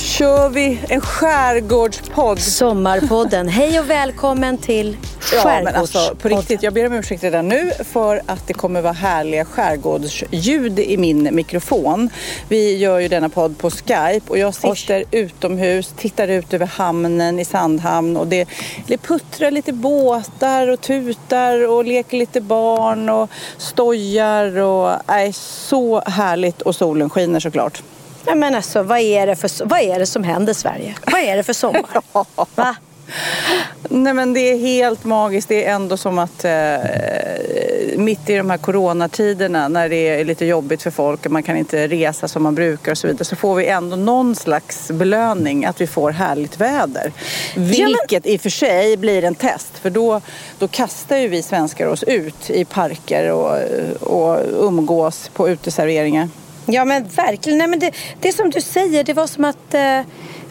Kör vi en skärgårdspodd. Sommarpodden. Hej och välkommen till Ja, men Skärgårdspodden. alltså på riktigt, jag ber om ursäkt redan nu för att det kommer vara härliga skärgårdsljud i min mikrofon. Vi gör ju denna podd på Skype och jag sitter utomhus, tittar ut över hamnen i Sandhamn och det, det puttrar lite båtar och tutar och leker lite barn och stojar och är så härligt och solen skiner såklart. Ja, men alltså, vad, är det för, vad är det som händer Sverige? Vad är det för sommar? Va? Nej men det är helt magiskt. Det är ändå som att eh, mitt i de här coronatiderna när det är lite jobbigt för folk och man kan inte resa som man brukar och så vidare så får vi ändå någon slags belöning att vi får härligt väder. Vilket i och för sig blir en test för då, då kastar ju vi svenskar oss ut i parker och, och umgås på uteserveringar. Ja men verkligen. Nej, men det, det som du säger, det var som att eh,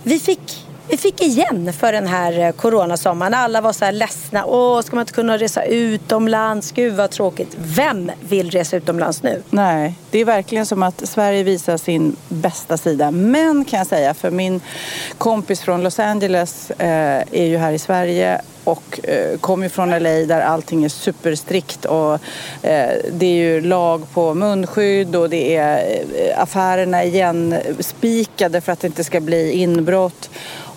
vi fick vi fick igen för den här eh, coronasommaren. Alla var så här ledsna. Åh, ska man inte kunna resa utomlands? Gud vad tråkigt. Vem vill resa utomlands nu? Nej, det är verkligen som att Sverige visar sin bästa sida. Men kan jag säga, för min kompis från Los Angeles eh, är ju här i Sverige och eh, kommer ju från LA där allting är superstrikt och eh, det är ju lag på munskydd och det är eh, affärerna igen spikade för att det inte ska bli inbrott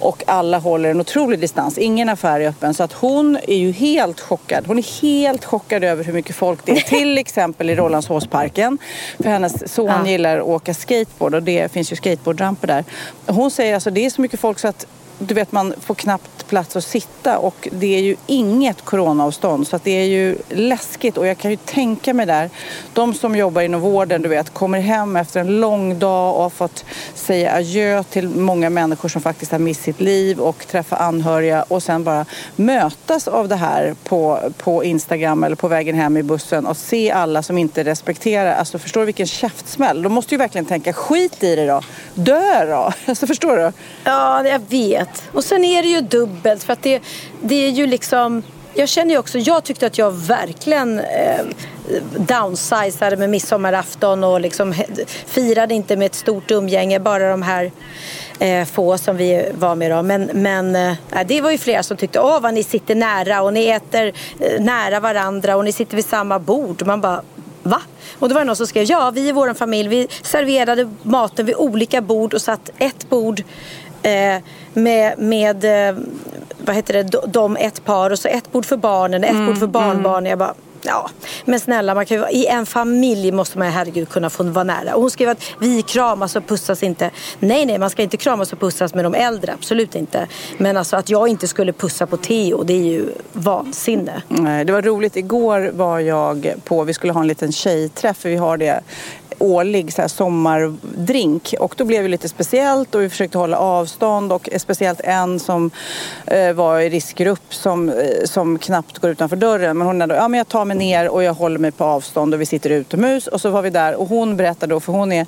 och alla håller en otrolig distans. Ingen affär är öppen så att hon är ju helt chockad. Hon är helt chockad över hur mycket folk det är. Till exempel i Rålambshovsparken. För hennes son Ja. gillar att åka skateboard och det finns ju skateboardramper där. Hon säger alltså det är så mycket folk så att du vet man får knappt plats att sitta och det är ju inget coronaavstånd så att det är ju läskigt och jag kan ju tänka mig där de som jobbar inom vården du vet kommer hem efter en lång dag och har fått säga adjö till många människor som faktiskt har mist sitt liv och träffa anhöriga och sen bara mötas av det här på, på Instagram eller på vägen hem i bussen och se alla som inte respekterar, alltså förstår du vilken käftsmäll? De måste ju verkligen tänka skit i det då, dö då, alltså förstår du? Ja, jag vet. Och sen är det ju dubbelt för att det, det är ju liksom jag känner ju också, jag tyckte att jag verkligen eh, downsizade med midsommarafton och liksom firade inte med ett stort umgänge, bara de här eh, få som vi var med då. Men, men eh, det var ju flera som tyckte, åh vad ni sitter nära och ni äter eh, nära varandra och ni sitter vid samma bord. Man bara, Va? Och då var det någon som skrev, ja vi i vår familj, vi serverade maten vid olika bord och satt ett bord med, med eh, vad heter det, de- ett par och så ett bord för barnen, ett bord för barnbarnen. Jag bara, ja, men snälla, man kan ju, i en familj måste man herregud kunna få vara nära. Och hon skrev att vi kramas och pussas inte. Nej, nej, man ska inte kramas och pussas med de äldre, absolut inte. Men alltså att jag inte skulle pussa på Theo, det är ju vansinne. Nej, det var roligt. Igår var jag på, vi skulle ha en liten tjejträff, för vi har det årlig så här, sommardrink och då blev det lite speciellt och vi försökte hålla avstånd och speciellt en som eh, var i riskgrupp som, eh, som knappt går utanför dörren men hon ändå, ja men jag tar mig ner och jag håller mig på avstånd och vi sitter utomhus och så var vi där och hon berättade då, för hon är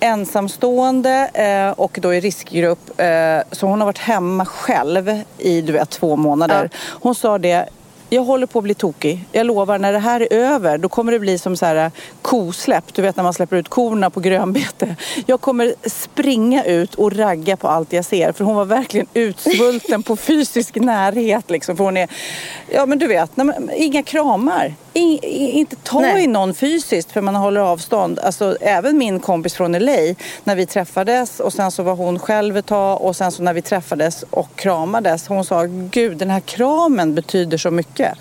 ensamstående eh, och då i riskgrupp. Eh, så hon har varit hemma själv i du vet, två månader. Hon sa det, jag håller på att bli tokig. Jag lovar, när det här är över då kommer det bli som så här eh, kosläpp. Du vet när man släpper ut korna på grönbete. Jag kommer springa ut och ragga på allt jag ser. För hon var verkligen utsvulten på fysisk närhet. Liksom. För hon är, ja men du vet, nej, men, inga kramar. In, inte ta Nej. i någon fysiskt för man håller avstånd. Alltså, även min kompis från LA, när vi träffades och sen så var hon själv ett tag och sen så när vi träffades och kramades. Hon sa, gud den här kramen betyder så mycket.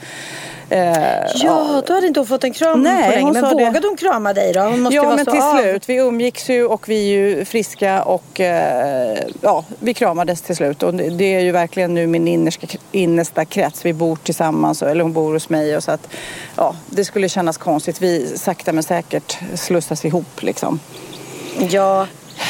Eh, ja, då hade inte hon fått en kram Nej, på länge. Men vågade det. hon krama dig då? Hon måste ja, men till av. slut. Vi umgicks ju och vi är ju friska och eh, ja, vi kramades till slut. Och det är ju verkligen nu min innerska, innersta krets. Vi bor tillsammans, eller hon bor hos mig. Och så att, ja, det skulle kännas konstigt. Vi sakta men säkert slussas ihop liksom. Ja,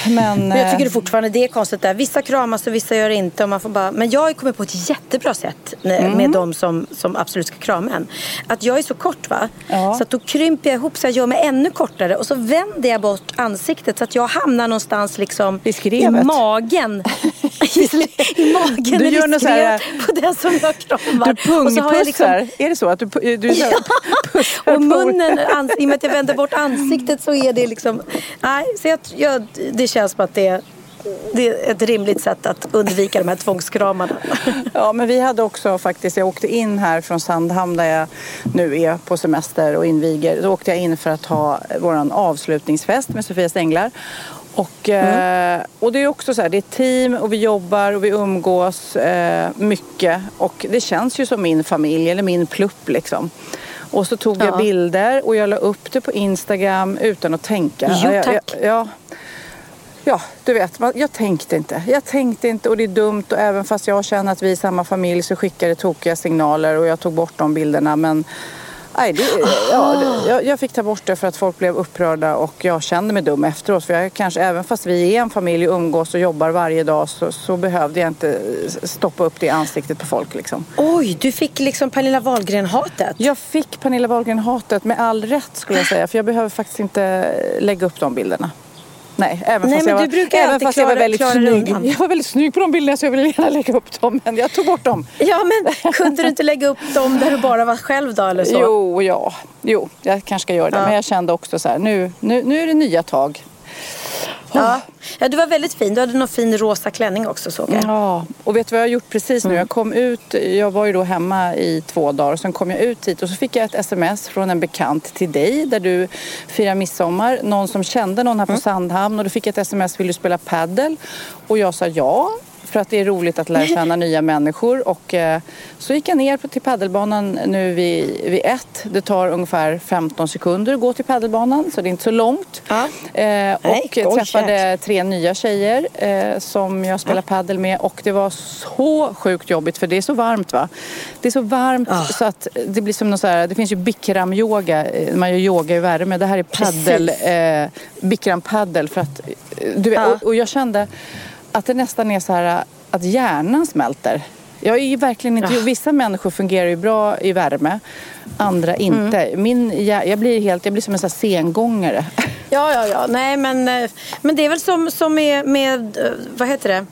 men, men jag tycker det eh, fortfarande det är konstigt där. Vissa kramas och vissa gör det inte. Och man får bara, men jag har kommit på ett jättebra sätt med mm. de som, som absolut ska krama en. Att jag är så kort va. Ja. Så att då krymper jag ihop så jag gör mig ännu kortare. Och så vänder jag bort ansiktet så att jag hamnar någonstans liksom i, magen. I magen du gör något så här, på den som jag kramar. Du pungpussar. Liksom... Är det så? Att du, du ja. Och munnen, i och med att jag vänder bort ansiktet så är det liksom... Nej, så jag, jag det känns som att det det är ett rimligt sätt att undvika de här tvångskramarna. Ja, men vi hade också faktiskt, jag åkte in här från Sandhamn där jag nu är på semester och inviger. Då åkte jag in för att ha vår avslutningsfest med Sofias Änglar. Och, mm. eh, och det är också så här, det är team och vi jobbar och vi umgås eh, mycket. Och det känns ju som min familj eller min plupp liksom. Och så tog ja. jag bilder och jag la upp det på Instagram utan att tänka. Jo, tack. Jag, jag, ja, Ja, du vet, jag tänkte inte. Jag tänkte inte och det är dumt och även fast jag känner att vi är samma familj så skickar det tokiga signaler och jag tog bort de bilderna. Men nej, det, ja, det, jag, jag, fick ta bort det för att folk blev upprörda och jag kände mig dum efteråt. För jag kanske, även fast vi är en familj och umgås och jobbar varje dag så, så behövde jag inte stoppa upp det i ansiktet på folk. Liksom. Oj, du fick liksom Pernilla Wahlgren-hatet? Jag fick Pernilla Wahlgren-hatet med all rätt skulle jag säga. För jag behöver faktiskt inte lägga upp de bilderna. Nej, även Nej, fast, jag, var, även fast klara, jag var väldigt snygg. Jag var väldigt snygg på de bilderna så jag ville gärna lägga upp dem men jag tog bort dem. Ja men kunde du inte lägga upp dem där du bara var själv då eller så? Jo, ja. Jo, jag kanske ska göra det. Ja. Men jag kände också så här, nu, nu, nu är det nya tag. Ja. ja, du var väldigt fin. Du hade någon fin rosa klänning också såg jag. Ja, och vet du vad jag har gjort precis nu? Mm. Jag kom ut, jag var ju då hemma i två dagar. Sen kom jag ut hit och så fick jag ett sms från en bekant till dig där du firar midsommar. Någon som kände någon här på mm. Sandhamn och då fick jag ett sms, vill du spela paddel? Och jag sa ja för att det är roligt att lära känna nya människor. Och, eh, så gick jag ner till paddelbanan nu vid, vid ett. Det tar ungefär 15 sekunder att gå till paddelbanan så det är inte så långt. Ja. Eh, och Nej, träffade tre nya tjejer eh, som jag spelar ja. paddel med och det var så sjukt jobbigt för det är så varmt va. Det är så varmt ja. så att det blir som något så här, det finns ju bikram-yoga, man gör yoga i värme. Det här är paddel, eh, bikram-paddel för att, du, och, och jag kände att det nästan är så här att hjärnan smälter. Jag är verkligen inte... Ja. Vissa människor fungerar ju bra i värme, andra inte. Mm. Min, jag, jag, blir helt, jag blir som en sån sengångare. Ja, ja, ja. Nej, men, eh, men det är väl som, som med, med, eh, vad heter det?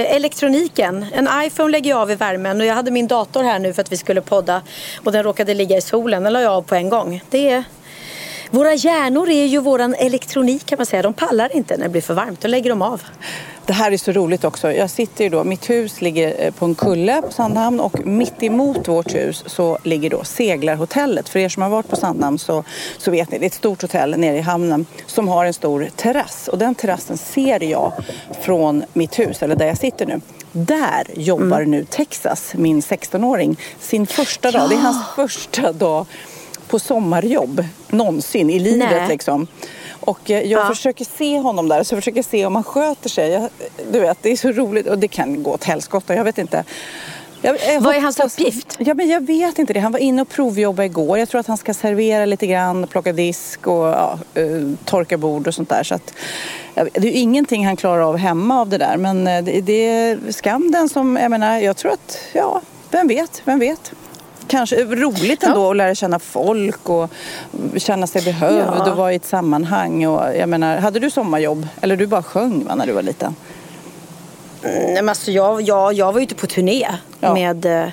Eh, elektroniken. En iPhone lägger jag av i värmen och jag hade min dator här nu för att vi skulle podda och den råkade ligga i solen. Den la jag av på en gång. Det är våra hjärnor är ju våran elektronik kan man säga. De pallar inte när det blir för varmt. Då lägger de av. Det här är så roligt också. Jag sitter ju då, mitt hus ligger eh, på en kulle på Sandhamn och mitt emot vårt hus så ligger då Seglarhotellet. För er som har varit på Sandhamn så, så vet ni, det är ett stort hotell nere i hamnen som har en stor terrass. Och den terrassen ser jag från mitt hus, eller där jag sitter nu. Där jobbar mm. nu Texas, min 16-åring, sin första dag. Det är hans första dag på sommarjobb någonsin i livet Nej. liksom. Och eh, jag ja. försöker se honom där, så jag försöker se om han sköter sig. Jag, du vet, det är så roligt och det kan gå åt helskotta, jag vet inte. Jag, jag Vad är hans uppgift? Ja, men jag vet inte det. Han var inne och provjobbade igår. Jag tror att han ska servera lite grann, plocka disk och ja, uh, torka bord och sånt där. Så att, det är ju ingenting han klarar av hemma av det där. Men eh, det, det är skam den som, jag menar, jag tror att, ja, vem vet, vem vet kanske roligt ändå ja. att lära känna folk och känna sig behövd ja. och vara i ett sammanhang. Och, jag menar, hade du sommarjobb? Eller du bara sjöng va, när du var liten? Mm, alltså jag, jag, jag var ute på turné ja. med eh,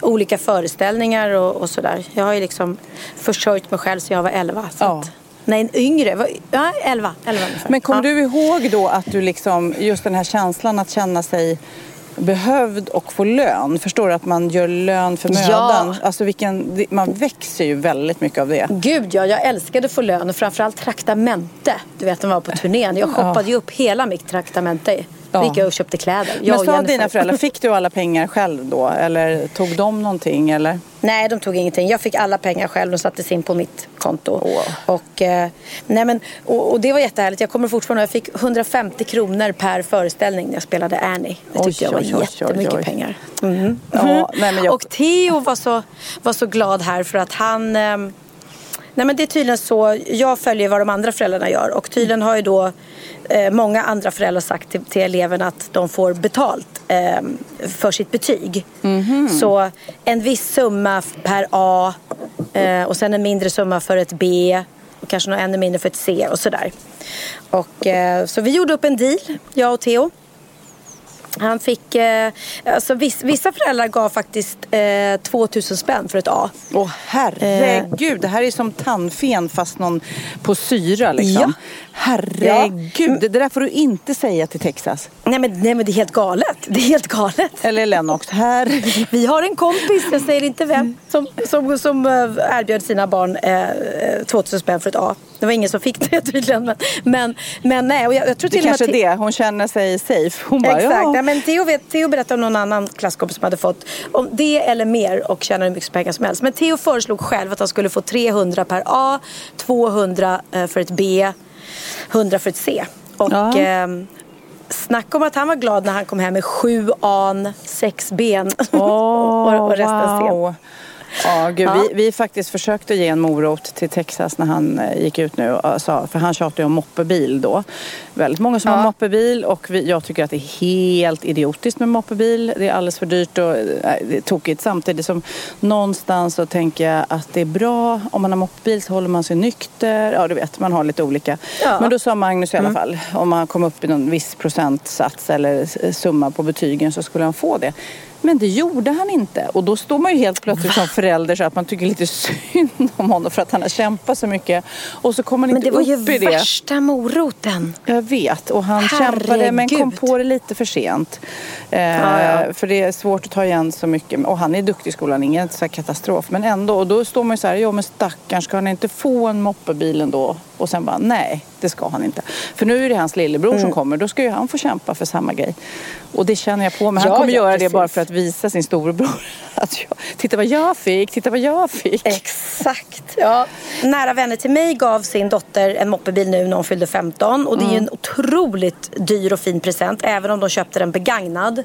olika föreställningar och, och sådär. Jag har ju liksom försörjt mig själv sedan jag var 11. Så ja. att, nej, yngre. Var, ja, 11, 11 Men kommer ja. du ihåg då att du liksom, just den här känslan att känna sig behövd och få lön. Förstår du? Att man gör lön för mödan. Ja. Alltså vilken, man växer ju väldigt mycket av det. Gud ja, jag älskade att få lön och framförallt traktamente. Du vet när man var på turnén. Jag shoppade ju upp hela mitt traktamente. Ja. gick jag och köpte kläder. Jag Men sa dina föräldrar, fick du alla pengar själv då? Eller tog de någonting? Eller? Nej, de tog ingenting. Jag fick alla pengar själv. De sattes in på mitt konto. Oh. Och, eh, nej men, och, och, det var jättehärligt. Jag kommer fortfarande Jag fick 150 kronor per föreställning när jag spelade Annie. Det tyckte oj, jag var oj, jättemycket oj, pengar. Mm. Ja, nej, jag... Och Theo var så, var så glad här för att han eh, Nej men det är tydligen så, jag följer vad de andra föräldrarna gör och tydligen har ju då eh, många andra föräldrar sagt till, till eleverna att de får betalt eh, för sitt betyg. Mm -hmm. Så en viss summa per A eh, och sen en mindre summa för ett B och kanske något ännu mindre för ett C och sådär. Och, eh, så vi gjorde upp en deal, jag och Theo. Han fick, eh, alltså viss, vissa föräldrar gav faktiskt eh, 2000 spänn för ett A. Åh herregud, eh. det här är som tandfen fast någon på syra liksom. Ja. Herregud, ja. det där får du inte säga till Texas. Nej men, nej men det är helt galet. Det är helt galet. Eller Lennox. Här. Vi har en kompis, jag säger inte vem, som, som, som eh, erbjöd sina barn eh, 2000 spänn för ett A. Det var ingen som fick det tydligen. Men, men, men nej, och jag, jag tror till det kanske är det, hon känner sig safe. Hon bara, Exakt, ja. men Theo, vet, Theo berättade om någon annan klasskompis som hade fått om det eller mer och tjänade hur mycket pengar som helst. Men Theo föreslog själv att han skulle få 300 per A, 200 eh, för ett B 100 för ett C. Och ja. eh, snacka om att han var glad när han kom hem med sju an, sex ben oh, och, och resten wow. C. Ja, gud, ja. Vi, vi faktiskt försökte ge en morot till Texas när han eh, gick ut nu. Sa, för han tjatade om moppebil då. Väldigt många som ja. har moppebil och vi, jag tycker att det är helt idiotiskt med moppebil. Det är alldeles för dyrt och nej, är tokigt. Samtidigt som någonstans så tänker jag att det är bra. Om man har moppebil så håller man sig nykter. Ja, du vet, man har lite olika. Ja. Men då sa Magnus i alla mm. fall, om man kom upp i någon viss procentsats eller summa på betygen så skulle han få det. Men det gjorde han inte. Och då står man ju helt plötsligt Va? som förälder så att man tycker lite synd om honom för att han har kämpat så mycket. Och så kommer han inte upp i det. Men det var ju värsta moroten. Jag vet. Och han Herregud. kämpade men kom på det lite för sent. Eh, ja, ja. För det är svårt att ta igen så mycket. Och han är duktig i skolan, ingen så katastrof. Men ändå. Och då står man ju så här, ja men stackarn ska han inte få en moppebil ändå? Och sen bara, nej det ska han inte. För nu är det hans lillebror mm. som kommer. Då ska ju han få kämpa för samma grej. Och det känner jag på. Men han kommer ja, göra precis. det bara för att visa sin storebror. Att jag, titta vad jag fick, titta vad jag fick. Exakt. Ja. Nära vänner till mig gav sin dotter en moppebil nu när hon fyllde 15. Och det är ju en mm. otroligt dyr och fin present. Även om de köpte den begagnad.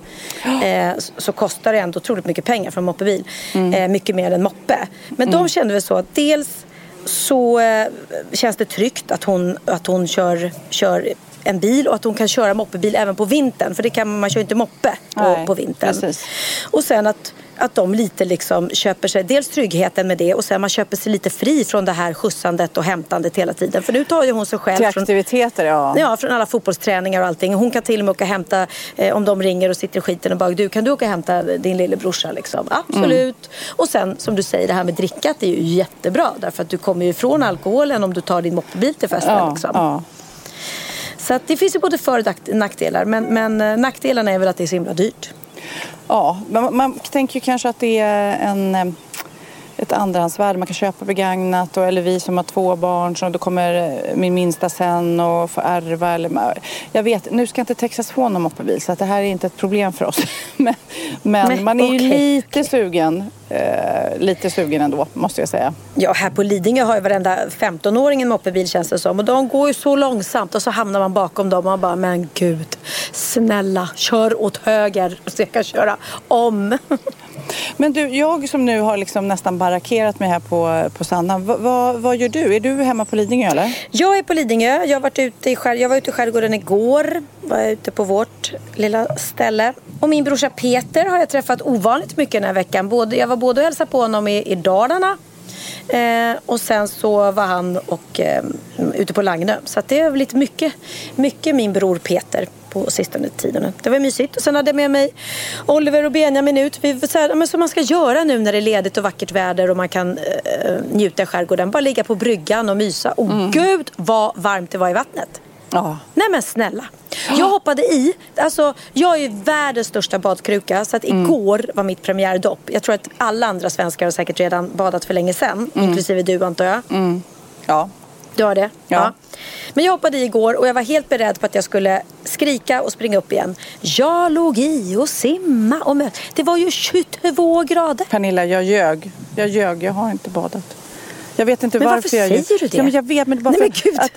Eh, så kostar det ändå otroligt mycket pengar för en moppebil. Mm. Eh, mycket mer än moppe. Men mm. de kände väl så att dels så eh, känns det tryggt att hon, att hon kör, kör en bil och att hon kan köra moppebil även på vintern. För det kan man kör inte moppe på, Nej, på vintern. Precis. Och sen att, att de lite liksom köper sig, dels tryggheten med det och sen man köper sig lite fri från det här skjutsandet och hämtandet hela tiden. För nu tar ju hon sig själv Till aktiviteter ja. Ja, från alla fotbollsträningar och allting. Hon kan till och med åka och hämta, eh, om de ringer och sitter i skiten och bara du kan du åka och hämta din lillebrorsa liksom? Absolut. Mm. Och sen som du säger det här med drickat är ju jättebra därför att du kommer ju ifrån alkoholen om du tar din moppebil till festen ja, liksom. Ja. Så det finns ju både för och nackdelar. Men, men eh, nackdelarna är väl att det är så himla dyrt. Ja, man, man tänker ju kanske att det är en eh, ett andrahandsvärde. Man kan köpa begagnat och, eller vi som har två barn så då kommer eh, min minsta sen och få ärva. Eller, jag vet, nu ska inte Texas få någon moppebil så att det här är inte ett problem för oss. men, men Nej, man är okay, ju lite sugen. Eh, lite sugen ändå måste jag säga. Ja, här på Lidingö har ju varenda 15-åring en moppebil känns det som. Och de går ju så långsamt och så hamnar man bakom dem och man bara, men gud, snälla, kör åt höger så jag kan köra om. Men du, jag som nu har liksom nästan barrakerat mig här på, på Sandhamn. Va, va, vad gör du? Är du hemma på Lidingö eller? Jag är på Lidingö. Jag, har varit ute i skär, jag var ute i skärgården igår. Var ute på vårt lilla ställe. Och min brorsa Peter har jag träffat ovanligt mycket den här veckan. Både, jag var både och hälsade på honom i, i Dalarna Eh, och sen så var han och, eh, ute på Lagnö. Så det är lite mycket, mycket min bror Peter på sistone tiden. Det var mysigt. Och sen hade jag med mig Oliver och Benjamin ut. Vi, så här, men som man ska göra nu när det är ledigt och vackert väder och man kan eh, njuta i skärgården. Bara ligga på bryggan och mysa. Och mm. gud vad varmt det var i vattnet. Ja. Nej men snälla. Jag hoppade i. Alltså, jag är världens största badkruka. Så att Mm. igår var mitt premiärdopp. Jag tror att alla andra svenskar har säkert redan badat för länge sedan. Mm. Inklusive du antar jag. Ja. Du har det? Ja. Men jag hoppade i igår och jag var helt beredd på att jag skulle skrika och springa upp igen. Jag låg i och simma och mö- Det var ju 22 grader. Pernilla, jag ljög. Jag ljög. Jag har inte badat. Jag vet inte Men varför, varför jag säger du det? Ja, men jag vet, men bara Nej, men gud. Att,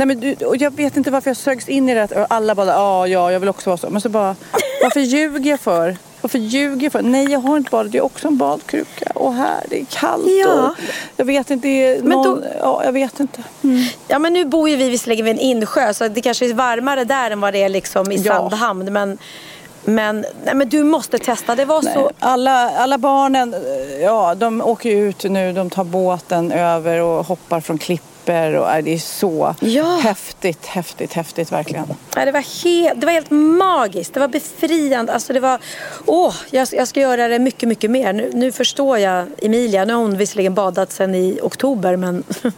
nej, men du, och jag vet inte varför jag sögs in i det. Alla bara, ja, ja, jag vill också vara så. Men så bara, varför ljuger jag för? Varför ljuger jag för? Nej, jag har inte badat. Jag är också en badkruka. Och här, det är kallt. Ja. Och jag vet inte. Det är någon, då- ja, jag vet inte. Mm. Ja men nu bor ju vi visserligen vid en insjö så det kanske är varmare där än vad det är liksom i Ja. Sandhamn. Men, men, nej, men du måste testa. Det var Nej. så... Alla, alla barnen, ja, de åker ut nu. De tar båten över och hoppar från klippor. Och, äh, det är så Ja. häftigt, häftigt, häftigt verkligen. Ja, det, var helt, det var helt magiskt. Det var befriande. Alltså det var, åh, jag, jag ska göra det mycket, mycket mer. Nu, nu förstår jag Emilia. Nu har hon visserligen badat sedan i oktober men,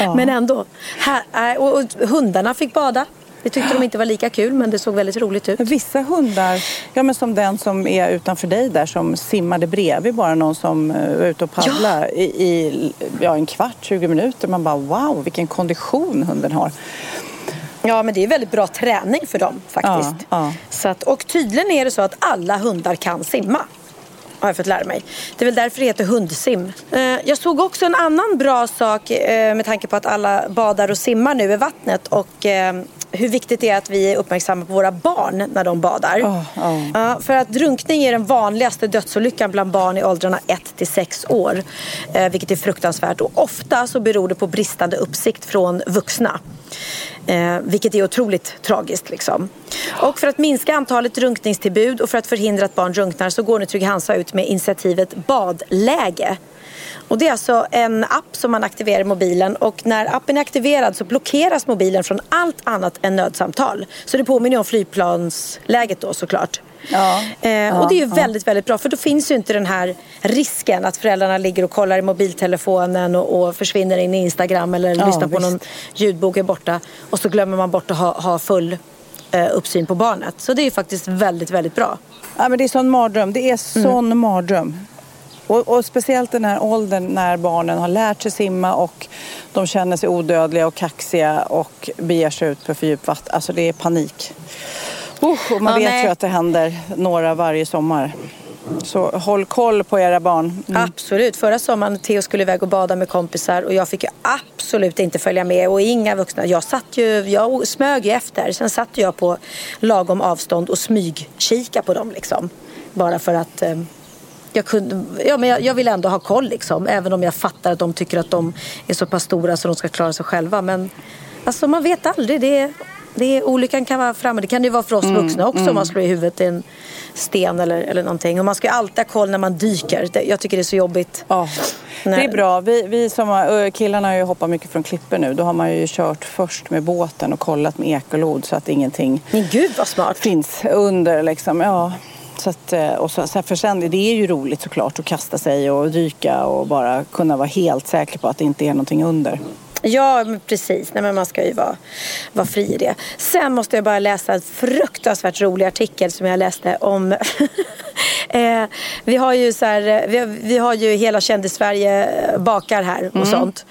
Ja. men ändå. Här, äh, och hundarna fick bada. Det tyckte de inte var lika kul men det såg väldigt roligt ut. Vissa hundar, ja, men som den som är utanför dig där som simmade bredvid bara någon som eh, var ute och paddlade i, i ja, en kvart, 20 minuter. Man bara wow, vilken kondition hunden har. Ja, men det är väldigt bra träning för dem faktiskt. Ja, ja. Så att, och tydligen är det så att alla hundar kan simma. Har jag fått lära mig. Det är väl därför det heter hundsim. Eh, jag såg också en annan bra sak eh, med tanke på att alla badar och simmar nu i vattnet. Och hur viktigt det är att vi är uppmärksamma på våra barn när de badar. Ja. Ja, för att drunkning är den vanligaste dödsolyckan bland barn i åldrarna 1 till 6 år. Eh, vilket är fruktansvärt. Och ofta så beror det på bristande uppsikt från vuxna. Eh, vilket är otroligt tragiskt. Liksom. Och för att minska antalet drunkningstillbud och för att förhindra att barn drunknar så går nu Trygg-Hansa ut med initiativet Badläge. Och det är alltså en app som man aktiverar i mobilen och när appen är aktiverad så blockeras mobilen från allt annat än nödsamtal. Så det påminner om flygplansläget då såklart. Ja, Eh, och det är ju ja. väldigt, väldigt bra för då finns ju inte den här risken att föräldrarna ligger och kollar i mobiltelefonen och, och försvinner in i Instagram eller Ja, lyssnar på visst. någon ljudbok är borta och så glömmer man bort att ha, ha full eh, uppsyn på barnet. Så det är ju faktiskt väldigt, väldigt bra. Ja, men det är sån mardröm. Det är sån mardröm. Och, och speciellt den här åldern när barnen har lärt sig simma och de känner sig odödliga och kaxiga och beger sig ut på för djupt vatten. Alltså det är panik. Usch, och man Ja, vet nej. ju att det händer några varje sommar. Så håll koll på era barn. Mm. Absolut. Förra sommaren Theo skulle iväg och bada med kompisar och jag fick ju absolut inte följa med och inga vuxna. Jag satt ju, jag smög ju efter. Sen satt jag på lagom avstånd och smygkika på dem liksom. Bara för att eh, jag, kunde, ja, men jag, jag vill ändå ha koll liksom. Även om jag fattar att de tycker att de är så pass stora så de ska klara sig själva. Men alltså man vet aldrig. Det är, det är, olyckan kan vara framme. Det kan det ju vara för oss vuxna också om man slår i huvudet i en sten eller, eller någonting. Och man ska alltid ha koll när man dyker. Det, jag tycker det är så jobbigt. Ja, det Nej. är bra. Vi, vi som har, killarna har ju hoppat mycket från klippor nu. Då har man ju kört först med båten och kollat med ekolod så att ingenting Men gud vad smart. finns under liksom. Ja. Så att, eh, och så, för sen, det är ju roligt såklart att kasta sig och dyka och bara kunna vara helt säker på att det inte är någonting under. Ja, precis. Nej, men man ska ju vara, vara fri i det. Sen måste jag bara läsa en fruktansvärt rolig artikel som jag läste om... eh, vi har ju så här, eh, vi har, vi har ju hela kändis-Sverige eh, bakar här och sånt.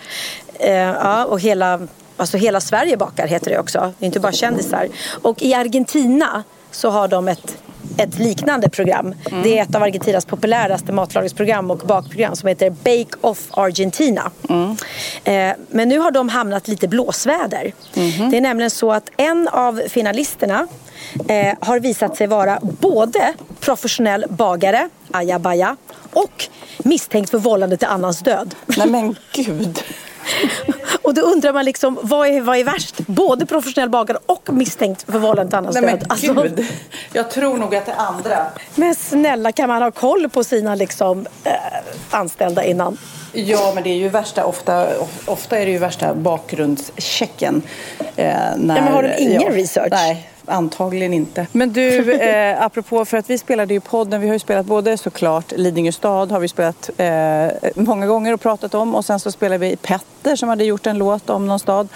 Eh, ja, och hela, alltså hela Sverige bakar heter det också. Det är inte bara kändisar. Och i Argentina så har de ett ett liknande program. Det är ett av Argentinas populäraste matlagningsprogram och bakprogram som heter Bake Off Argentina. Eh, men nu har de hamnat lite blåsväder. Det är nämligen så att en av finalisterna eh, har visat sig vara både professionell bagare, ajabaja, och misstänkt för vållande till annans död. Nej men gud. Och då undrar man liksom, vad är, vad är värst? Både professionell bagare och misstänkt för vållande till annans Nej död. Alltså, gud. Jag tror nog att det andra. Men snälla, kan man ha koll på sina liksom, eh, anställda innan? Ja, men det är ju värsta, ofta, ofta är det ju värsta bakgrundschecken. Eh, när, Ja, men har de ingen research? Nej, antagligen inte. Men du, eh, apropå, för att vi spelade ju podden, vi har ju spelat både såklart Lidingö stad har vi spelat eh, många gånger och pratat om och sen så spelar vi Pet Katter som hade gjort en låt om någon stad.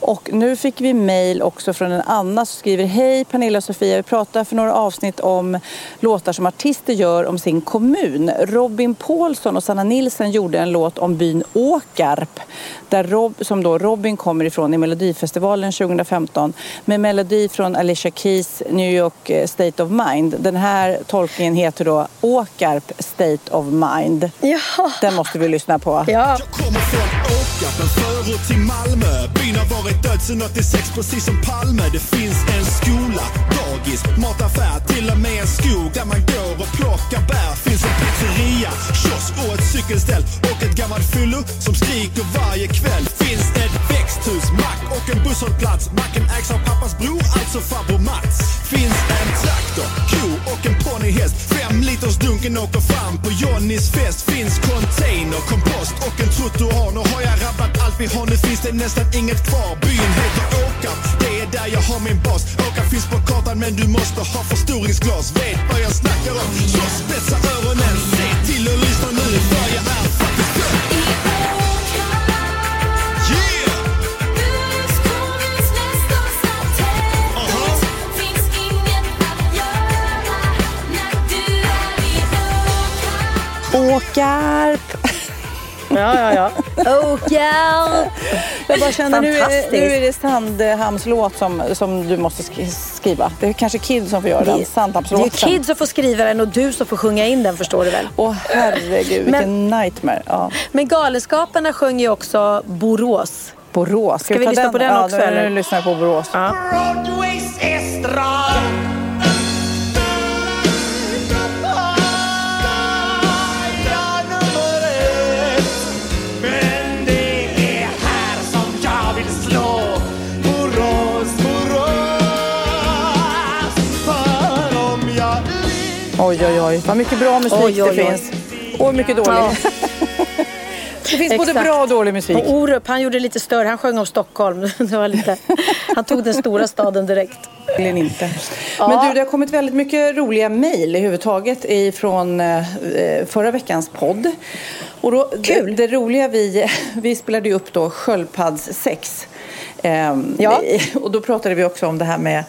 Och nu fick vi mejl också från en Anna som skriver Hej Pernilla och Sofia, vi pratade för några avsnitt om låtar som artister gör om sin kommun. Robin Paulsson och Sanna Nilsen gjorde en låt om byn Åkarp där Rob, som då Robin kommer ifrån i Melodifestivalen 2015 med melodi från Alicia Keys New York eh, State of Mind. Den här tolkningen heter då Åkarp State of Mind. Ja. Den måste vi lyssna på. Ja. Jag kommer från Åkarp, en förort till Malmö. Byn har varit död sedan 86, precis som Palme. Det finns en skola, dagis, mataffär, till och med en skog där man går och plockar bär. Finns en pizzeria, kiosk och ett cykelställ och ett gammalt fyllo som skriker varje kväll. Finns ett en busshållplats. Macken ägs av pappas bror, alltså farbror Mats. Finns en traktor, ko och en ponnyhäst. Fem liters dunken åker fram på Johnnys fest. Finns container, kompost och en trottoar. Nu har jag rabbat allt vi har, nu finns det nästan inget kvar. Byn heter Åkarp, det är där jag har min bas. Åkarp finns på kartan men du måste ha förstoringsglas. Vet vad jag snackar om, så spetsa öronen. Se till och lyssna nu för jag är faktiskt Åkarp! Ja, ja, ja. Åkarp! Jag bara känner nu är, nu är det Sandhamns låt som, som du måste sk- skriva. Det är kanske Kid som får göra den. Det är Sandhamnslåten. Kid som får skriva den och du som får sjunga in den förstår du väl. Åh herregud, vilken nightmare. Ja. Men Galenskaparna sjöng ju också Borås. Borås. Ska vi ta lyssna på den ja, också, nu, eller? Nu lyssnar jag på Borås. Ja. Oj, oj, oj. Vad mycket bra musik Oj, oj, det oj. finns. Och mycket dålig. Ja. det finns både Exakt. bra och dålig musik. Och Orup, han gjorde lite större. Han sjöng om Stockholm. Det var lite... Han tog den stora staden direkt. Eller inte. Ja. Men du, det har kommit väldigt mycket roliga mejl överhuvudtaget ifrån eh, förra veckans podd. Och då, Kul. Det, det roliga, vi, vi spelade ju upp då sköldpaddssex. Ehm, Ja. Och då pratade vi också om det här med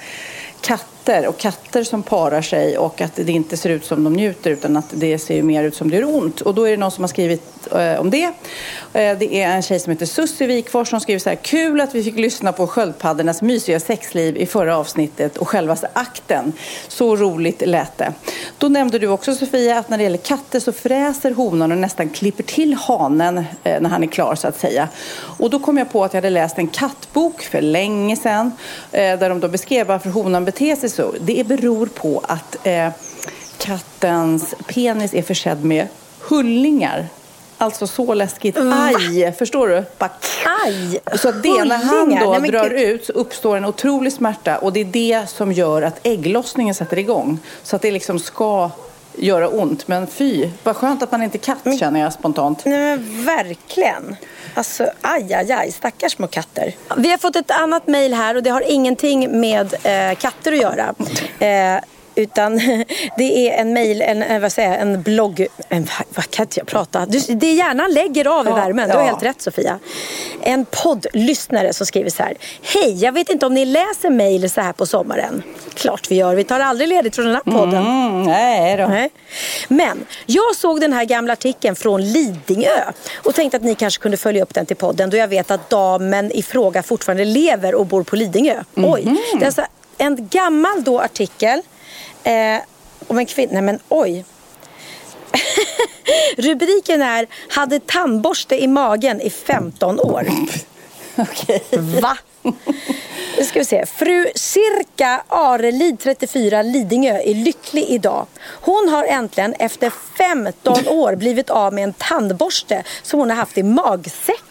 katter och katter som parar sig och att det inte ser ut som de njuter utan att det ser ju mer ut som det gör ont. Och då är det någon som har skrivit eh, om det. Eh, det är en tjej som heter Sussi Wikfors som skriver så här. Kul att vi fick lyssna på sköldpaddornas mysiga sexliv i förra avsnittet och självaste akten. Så roligt lät det. Då nämnde du också Sofia att när det gäller katter så fräser honan och nästan klipper till hanen eh, när han är klar så att säga. Och då kom jag på att jag hade läst en kattbok för länge sedan eh, där de då beskrev varför honan beter sig så. Det beror på att eh, kattens penis är försedd med hullingar. Alltså så läskigt. Aj! Förstår du? Bara Aj! så det, när han då Nej, drar ut så uppstår en otrolig smärta och det är det som gör att ägglossningen sätter igång. Så att det liksom ska göra ont. Men fy, vad skönt att man inte är katt känner jag spontant. Nej men verkligen. Alltså aj, aj, aj. Stackars små katter. Vi har fått ett annat mejl här och det har ingenting med eh, katter att göra. Eh, utan det är en mejl, en, en, vad säger jag, en blogg... En, vad kan inte jag prata? Du, det är hjärnan lägger av i Ja, värmen. Du har ja. helt rätt Sofia. En poddlyssnare som skriver så här. Hej, jag vet inte om ni läser mejl så här på sommaren. Klart vi gör. Vi tar aldrig ledigt från den här podden. Mm, nej då. Nej. Men jag såg den här gamla artikeln från Lidingö och tänkte att ni kanske kunde följa upp den till podden då jag vet att damen i fråga fortfarande lever och bor på Lidingö. Oj, det är alltså en gammal då artikel eh, om en kvinna. Nej men oj. Rubriken är Hade tandborste i magen i 15 år. Okej. Va? Nu ska vi se. Fru Cirka Arelid, 34, Lidingö, är lycklig idag. Hon har äntligen efter 15 år blivit av med en tandborste som hon har haft i magsäcken.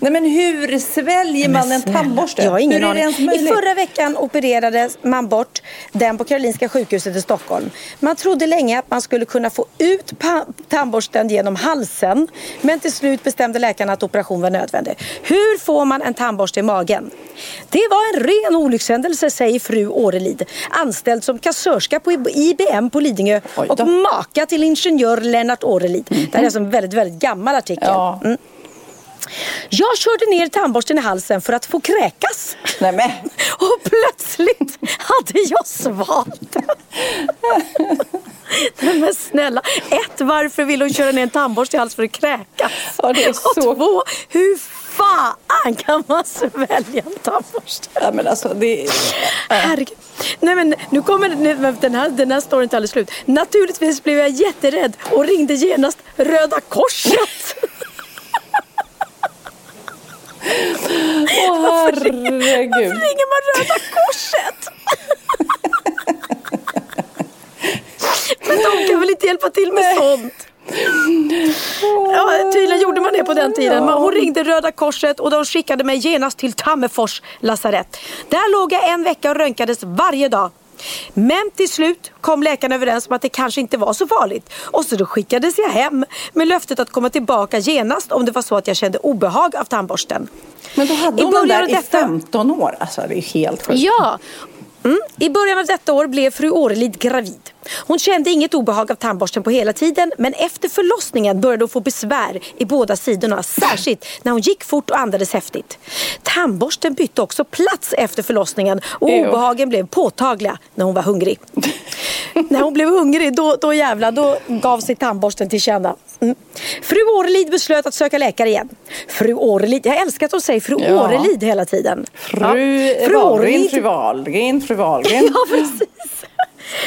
Nej men hur sväljer man en tandborste? Jag har ingen aning. I förra veckan opererades man bort den på Karolinska sjukhuset i Stockholm. Man trodde länge att man skulle kunna få ut tandborsten genom halsen. Men till slut bestämde läkarna att operation var nödvändig. Hur får man en tandborste i magen? Det var en ren olyckshändelse säger fru Årelid. Anställd som kassörska på IBM på Lidingö och maka till ingenjör Lennart Årelid. Det här är alltså en väldigt, väldigt gammal artikel. Ja. Mm. Jag körde ner tandborsten i halsen för att få kräkas. Nej, men. Och plötsligt hade jag svalt. Nej men snälla. Ett, varför vill hon köra ner en tandborste i halsen för att kräkas? Ja, det är Och så- två, hur fan kan man svälja en tandborste? Ja, men alltså, det... Herregud. Nej men nu kommer nu, den här, den här storyn inte alldeles slut. Naturligtvis blev jag jätterädd och ringde genast Röda Korset. Åh, herregud. ringer man Röda Korset? Men de kan väl inte hjälpa till med sånt? Ja, tydligen gjorde man det på den tiden. Men Hon ringde Röda Korset och de skickade mig genast till Tammerfors lasarett. Där låg jag en vecka och röntgades varje dag. Men till slut kom läkarna överens om att det kanske inte var så farligt. Och så då skickades jag hem med löftet att komma tillbaka genast om det var så att jag kände obehag av tandborsten. Men då hade hon den där i detta- 15 år. Alltså, det är helt sjukt. Ja! Mm. I början av detta år blev fru Årelid gravid. Hon kände inget obehag av tandborsten på hela tiden men efter förlossningen började hon få besvär i båda sidorna, särskilt när hon gick fort och andades häftigt. Tandborsten bytte också plats efter förlossningen och obehagen blev påtagliga när hon var hungrig. när hon blev hungrig, då, då jävlar, då gav sig tandborsten till känna. Mm. Fru Årelid beslöt att söka läkare igen. Fru Årelid, jag älskar att hon säger fru Ja. Årelid hela tiden. Fru Ja. Wahlgren, fru Wahlgren, fru Wahlgren. Ja, precis.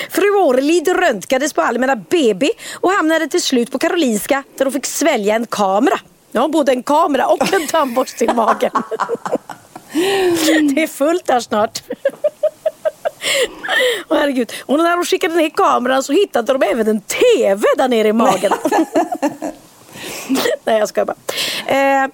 Fru Orlid röntgades på Allmänna BB och hamnade till slut på Karolinska där hon fick svälja en kamera. Ja, både en kamera och en tandborste i magen. Det är fullt där snart. Oh, herregud. Och när de skickade ner kameran så hittade de även en TV där nere i magen. Nej jag skojar bara. Eh,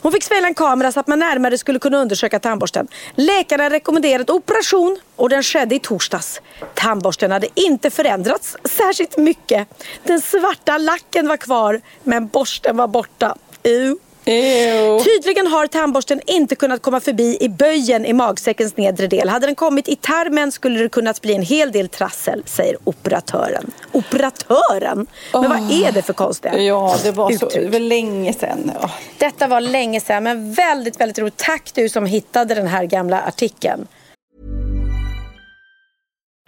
hon fick spela en kamera så att man närmare skulle kunna undersöka tandborsten. Läkarna rekommenderade operation och den skedde i torsdags. Tandborsten hade inte förändrats särskilt mycket. Den svarta lacken var kvar men borsten var borta. Ew. Ew. Tydligen har tandborsten inte kunnat komma förbi i böjen i magsäckens nedre del. Hade den kommit i tarmen skulle det kunnat bli en hel del trassel, säger operatören. Operatören? Men vad är det för konstiga Ja, det var så uttryck? det var länge sedan. Ja. Detta var länge sedan, men väldigt, väldigt roligt. Tack du som hittade den här gamla artikeln.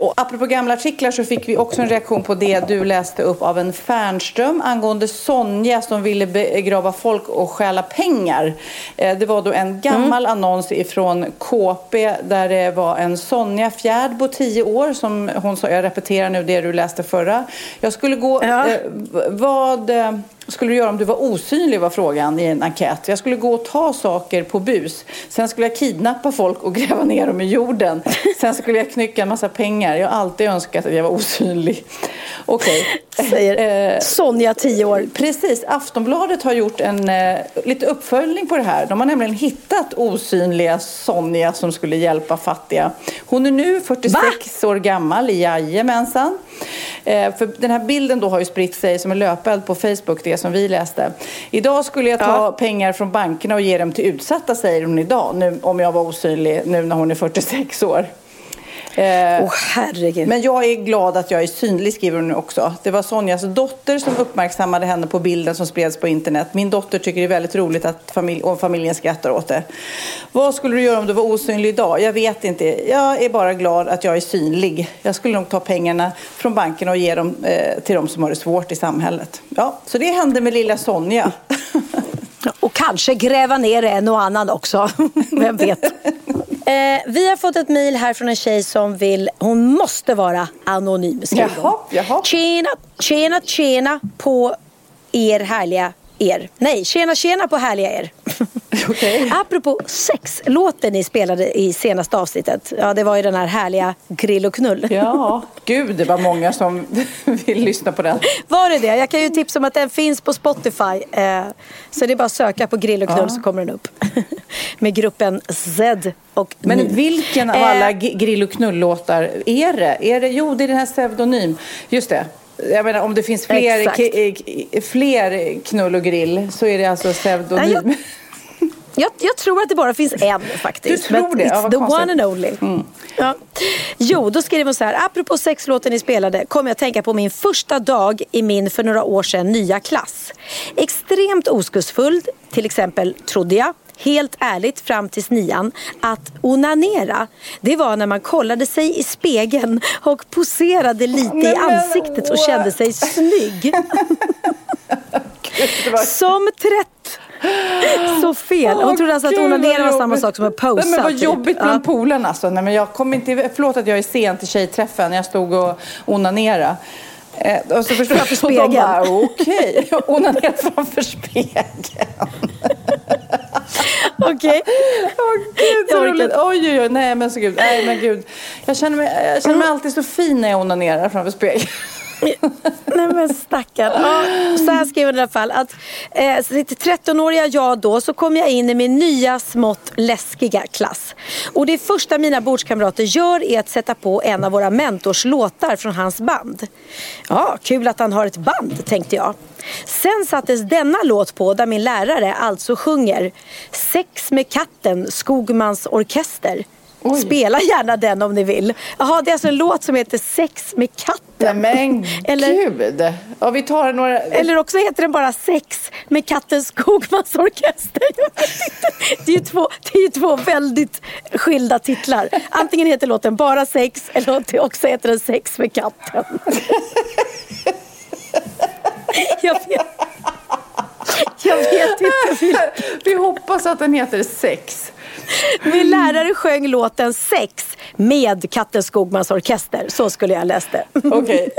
Och apropå gamla artiklar så fick vi också en reaktion på det du läste upp av en Fernström angående Sonja som ville begrava folk och stjäla pengar. Eh, det var då en gammal mm. annons ifrån KP där det var en Sonja Fjärdbo, 10 år, som hon sa, jag repeterar nu det du läste förra. Jag skulle gå, ja. eh, vad eh, skulle du göra om du var osynlig var frågan i en enkät. Jag skulle gå och ta saker på bus. Sen skulle jag kidnappa folk och gräva ner dem i jorden. Sen skulle jag knycka en massa pengar. Jag har alltid önskat att jag var osynlig. Okej. Okay. Säger eh, Sonja, 10 år. Precis. Aftonbladet har gjort en eh, lite uppföljning på det här. De har nämligen hittat osynliga Sonja som skulle hjälpa fattiga. Hon är nu 46 Va? år gammal, jajamensan. Eh, för den här bilden då har ju spritt sig som en löpeld på Facebook, det som vi läste. Idag skulle jag ta ja. pengar från bankerna och ge dem till utsatta, säger hon idag, nu, om jag var osynlig, nu när hon är 46 år. Eh, oh, herregud. Men jag är glad att jag är synlig, skriver hon nu också. Det var Sonjas dotter som uppmärksammade henne på bilden som spreds på internet. Min dotter tycker det är väldigt roligt att familj, och familjen skrattar åt det. Vad skulle du göra om du var osynlig idag? Jag vet inte. Jag är bara glad att jag är synlig. Jag skulle nog ta pengarna från banken och ge dem eh, till de som har det svårt i samhället. Ja, så det hände med lilla Sonja. och kanske gräva ner en och annan också. Vem vet? Eh, vi har fått ett mejl här från en tjej som vill, hon måste vara anonym. Jaha, jaha. Tjena, tjena, tjena på er härliga er. Nej, tjena tjena på härliga er. Okay. Apropå sexlåten ni spelade i senaste avsnittet. Ja, det var ju den här härliga Grill och knull. Ja, gud det var många som vill lyssna på den. Var det det? Jag kan ju tipsa om att den finns på Spotify. Eh, så det är bara att söka på Grill och knull ja. så kommer den upp. Med gruppen Z och Men ni. vilken av alla eh. Grill och knull-låtar är det? är det? Jo, det är den här Pseudonym. Just det jag menar om det finns fler, fler knull och grill så är det alltså pseudonym. Jag, jag, jag, tror att det bara finns en faktiskt. Du tror det? It's ja, the konstigt. one and only. Mm. Ja. Jo, då skriver hon så här. Apropå sexlåten ni spelade kom jag att tänka på min första dag i min för några år sedan nya klass. Extremt oskuldsfull, till exempel trodde jag helt ärligt fram till nian att onanera det var när man kollade sig i spegeln och poserade lite i ansiktet och kände sig snygg. Som trett Så fel. Hon trodde alltså att onanera var samma sak som att posa. Nej, men vad typ. jobbigt med Ja. polen alltså. Nej, men jag kom inte, förlåt att jag är sen till tjejträffen. Jag stod och onanerade. Eh, och så förstod Framför och de bara, Okej, Jag onanerade framför spegeln. Okej. Åh gud, så roligt. Oj, oj, oj. Nej, men så gud. Nej, men gud. Jag känner mig, jag känner mig alltid så fin när jag onanerar framför spegeln. Nej men stackarn. Ja, så här skrev hon i alla fall. Att, eh, till 13-åriga jag då så kom jag in i min nya smått läskiga klass. Och det första mina bordskamrater gör är att sätta på en av våra mentors låtar från hans band. Ja, kul att han har ett band tänkte jag. Sen sattes denna låt på där min lärare alltså sjunger Sex med katten, Skogmans orkester. Oj. Spela gärna den om ni vill. Jaha, det är alltså en låt som heter Sex med katten. Nej, men Eller- gud. Ja, vi tar några... Eller också heter den bara Sex med katten Skogmans orkester. Det är ju två, det är ju två väldigt skilda titlar. Antingen heter låten bara Sex eller också heter den Sex med katten. Jag vet, jag vet inte. Vi hoppas att den heter Sex. Min lärare sjöng låten Sex med katten Skogmans orkester. Så skulle jag läst det. Okej.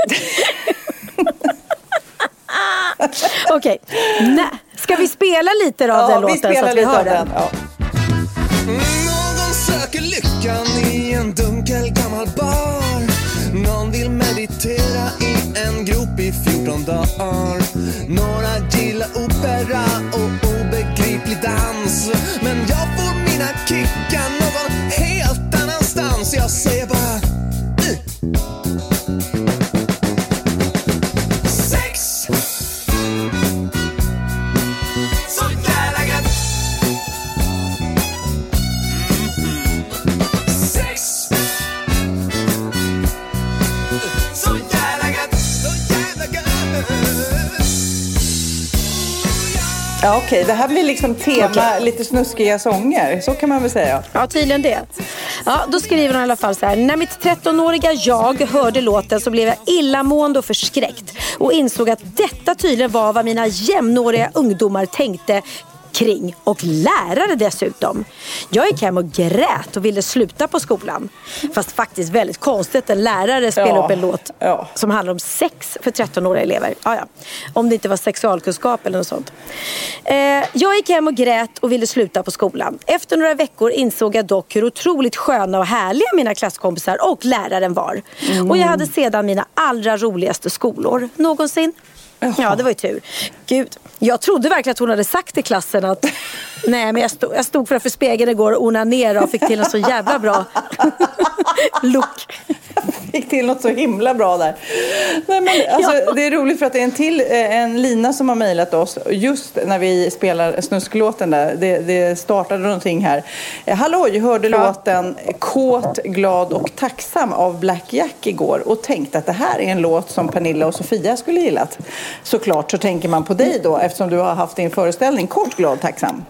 Okej, Nej. ska vi spela lite av den Ja, vi låten så att vi hör den? den. Ja. 14 dagar. Några gillar opera och obegriplig dans. Men jag får mina kickar någon helt annanstans. Jag ser Okej, det här blir liksom tema lite snuskiga sånger. Så kan man väl säga. Ja, tydligen det. Ja, då skriver hon i alla fall så här. När mitt 13-åriga jag hörde låten så blev jag illamående och förskräckt och insåg att detta tydligen var vad mina jämnåriga ungdomar tänkte kring och lärare dessutom. Jag gick hem och grät och ville sluta på skolan. Fast faktiskt väldigt konstigt att en lärare spelar Ja, upp en låt ja. som handlar om sex för 13-åriga elever. Ja, ja. Om det inte var sexualkunskap eller något sånt. Eh, jag gick hem och grät och ville sluta på skolan. Efter några veckor insåg jag dock hur otroligt sköna och härliga mina klasskompisar och läraren var. Och jag hade sedan mina allra roligaste skolor någonsin. Ja, det var ju tur. Gud, jag trodde verkligen att hon hade sagt i klassen att nej, men jag stod, jag stod framför spegeln igår och onanerade och fick till en så jävla bra look. Fick till något så himla bra där. Nej, men, alltså, Ja. Det är roligt för att det är en till, eh, en Lina som har mejlat oss just när vi spelar snusklåten där. Det, det startade någonting här. Eh, Halloj, hörde låten Kåt, glad och tacksam av Black Jack igår och tänkte att det här är en låt som Pernilla och Sofia skulle gillat. Såklart så tänker man på dig då eftersom du har haft din föreställning Kort, glad, tacksam.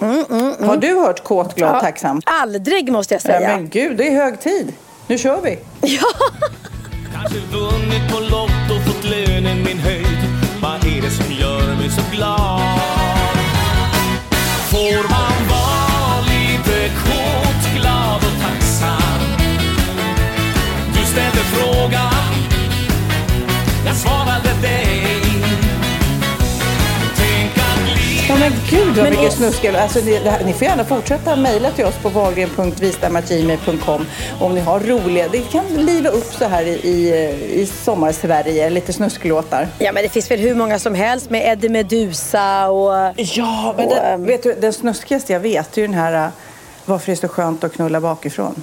Har du hört Kåt, glad, Ja, tacksam? Aldrig måste jag Ja, säga. men gud, det är hög tid. Nu kör vi. Kanske vunnit på Lotto, fått lönen min höjd Vad är det som gör mig så glad? Får man men gud vad mycket är- snusk. Alltså, ni, det här, ni får gärna fortsätta mejla till oss på wahlgren.vistamagimi.com om ni har roliga, det kan liva upp så här i, i, i sommarsverige, lite snusklåtar. Ja men det finns väl hur många som helst med Eddie Meduza och... Ja, men Och, det, ehm, vet du, den snuskigaste jag vet är ju den här äh, Varför det är så skönt att knulla bakifrån.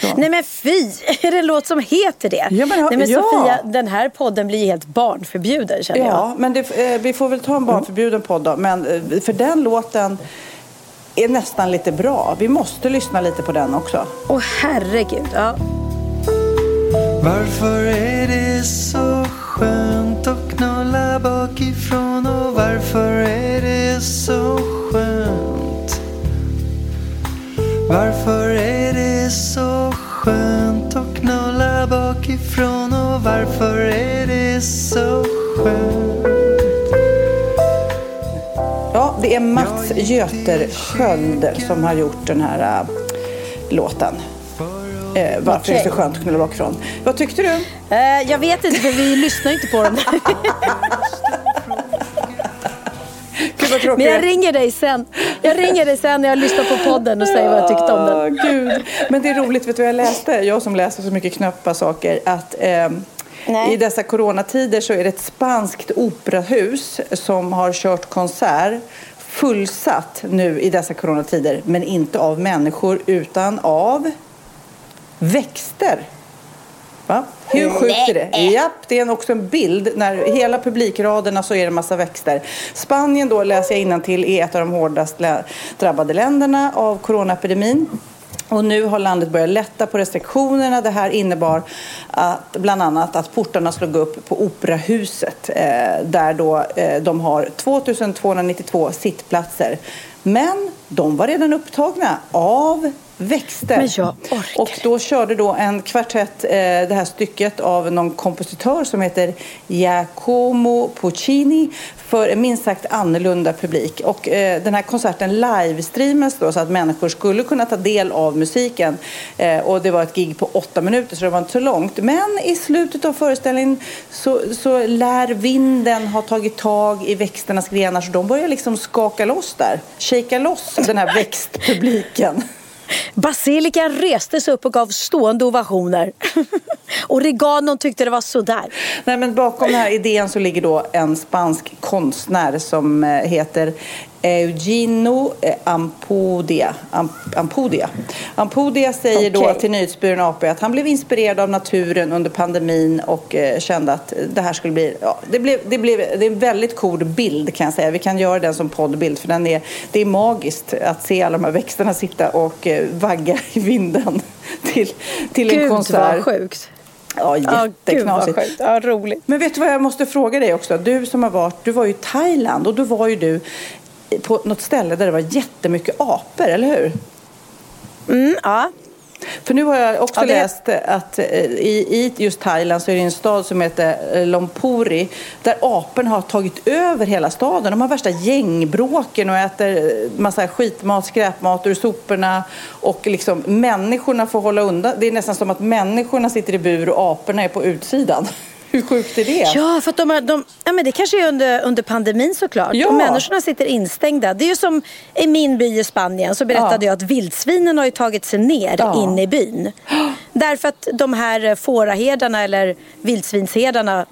Så. Nej men fy! Är det en låt som heter det? Ja, men- Nej men ja. Sofia, den här podden blir helt barnförbjuden känner jag. Ja, men det, eh, vi får väl ta en barnförbjuden podd då. Men eh, för den låten är nästan lite bra. Vi måste lyssna lite på den också. Åh herregud. Ja. Varför är det så skönt att knulla bakifrån och varför är det så skönt? Varför är det så skönt att knulla bakifrån och varför är det så skönt? Ja, det är Mats Götersköld som har gjort den här äh, låten. Eh, varför det är så skönt att knulla bakifrån. Vad tyckte du? Eh, jag vet inte för vi lyssnar inte på dem. Gud vad tråkigt. Men jag ringer dig sen. Jag ringer dig sen när jag lyssnar på podden och säger vad jag tyckte om den. Gud. Men det är roligt, vet du vad jag läste? Jag som läser så mycket knäppa saker. Att ehm, Nej. i dessa coronatider så är det ett spanskt operahus som har kört konsert fullsatt nu i dessa coronatider. Men inte av människor utan av växter. Va? Hur sjukt är det? Japp, det är också en bild. När hela publikraderna så är det en massa växter. Spanien då, läser jag till är ett av de hårdast drabbade länderna av coronaepidemin. Och nu har landet börjat lätta på restriktionerna. Det här innebar att, bland annat att portarna slog upp på Operahuset eh, där då, eh, de har 2292 sittplatser. Men de var redan upptagna av växter. Men jag orkar Och då körde då en kvartett eh, det här stycket av någon kompositör som heter Giacomo Puccini för en minst sagt annorlunda publik. Och eh, den här konserten livestreamas då så att människor skulle kunna ta del av musiken. Eh, och det var ett gig på åtta minuter så det var inte så långt. Men i slutet av föreställningen så, så lär vinden ha tagit tag i växternas grenar så de börjar liksom skaka loss där. Shaka loss den här växtpubliken. Basilikan reste sig upp och gav stående ovationer. Oreganon tyckte det var sådär. Nej, men bakom den här idén så ligger då en spansk konstnär som eh, heter Eugenio eh, Ampudia. Am- Ampudia. Ampudia säger då Okej. till Nyhetsbyrån AP att han blev inspirerad av naturen under pandemin och eh, kände att det här skulle bli... Ja, det, blev, det, blev, det är en väldigt cool bild kan jag säga. Vi kan göra den som poddbild för den är, det är magiskt att se alla de här växterna sitta och eh, vagga i vinden till, till en Gud konsert. vad sjukt. Ja, gud jätteknasigt. sjukt. Ja, roligt. Men vet du vad jag måste fråga dig också? Du som har varit, du var ju i Thailand och då var ju du på något ställe där det var jättemycket apor, eller hur? Mm, ja. För nu har jag också Ja, det- läst att eh, i, i just Thailand så är det en stad som heter eh, Lompouri där aporna har tagit över hela staden. De har värsta gängbråken och äter eh, massa skitmat, skräpmat ur soporna och liksom människorna får hålla undan. Det är nästan som att människorna sitter i bur och aporna är på utsidan. Hur sjukt är det? Ja, för att de, har- de, ja, men det kanske är under, under pandemin såklart. Ja. Och människorna sitter instängda. Det är ju som i min by i Spanien så berättade Ja. jag att vildsvinen har ju tagit sig ner Ja. in i byn. Därför att de här fåraherdarna eller vildsvinsherdarna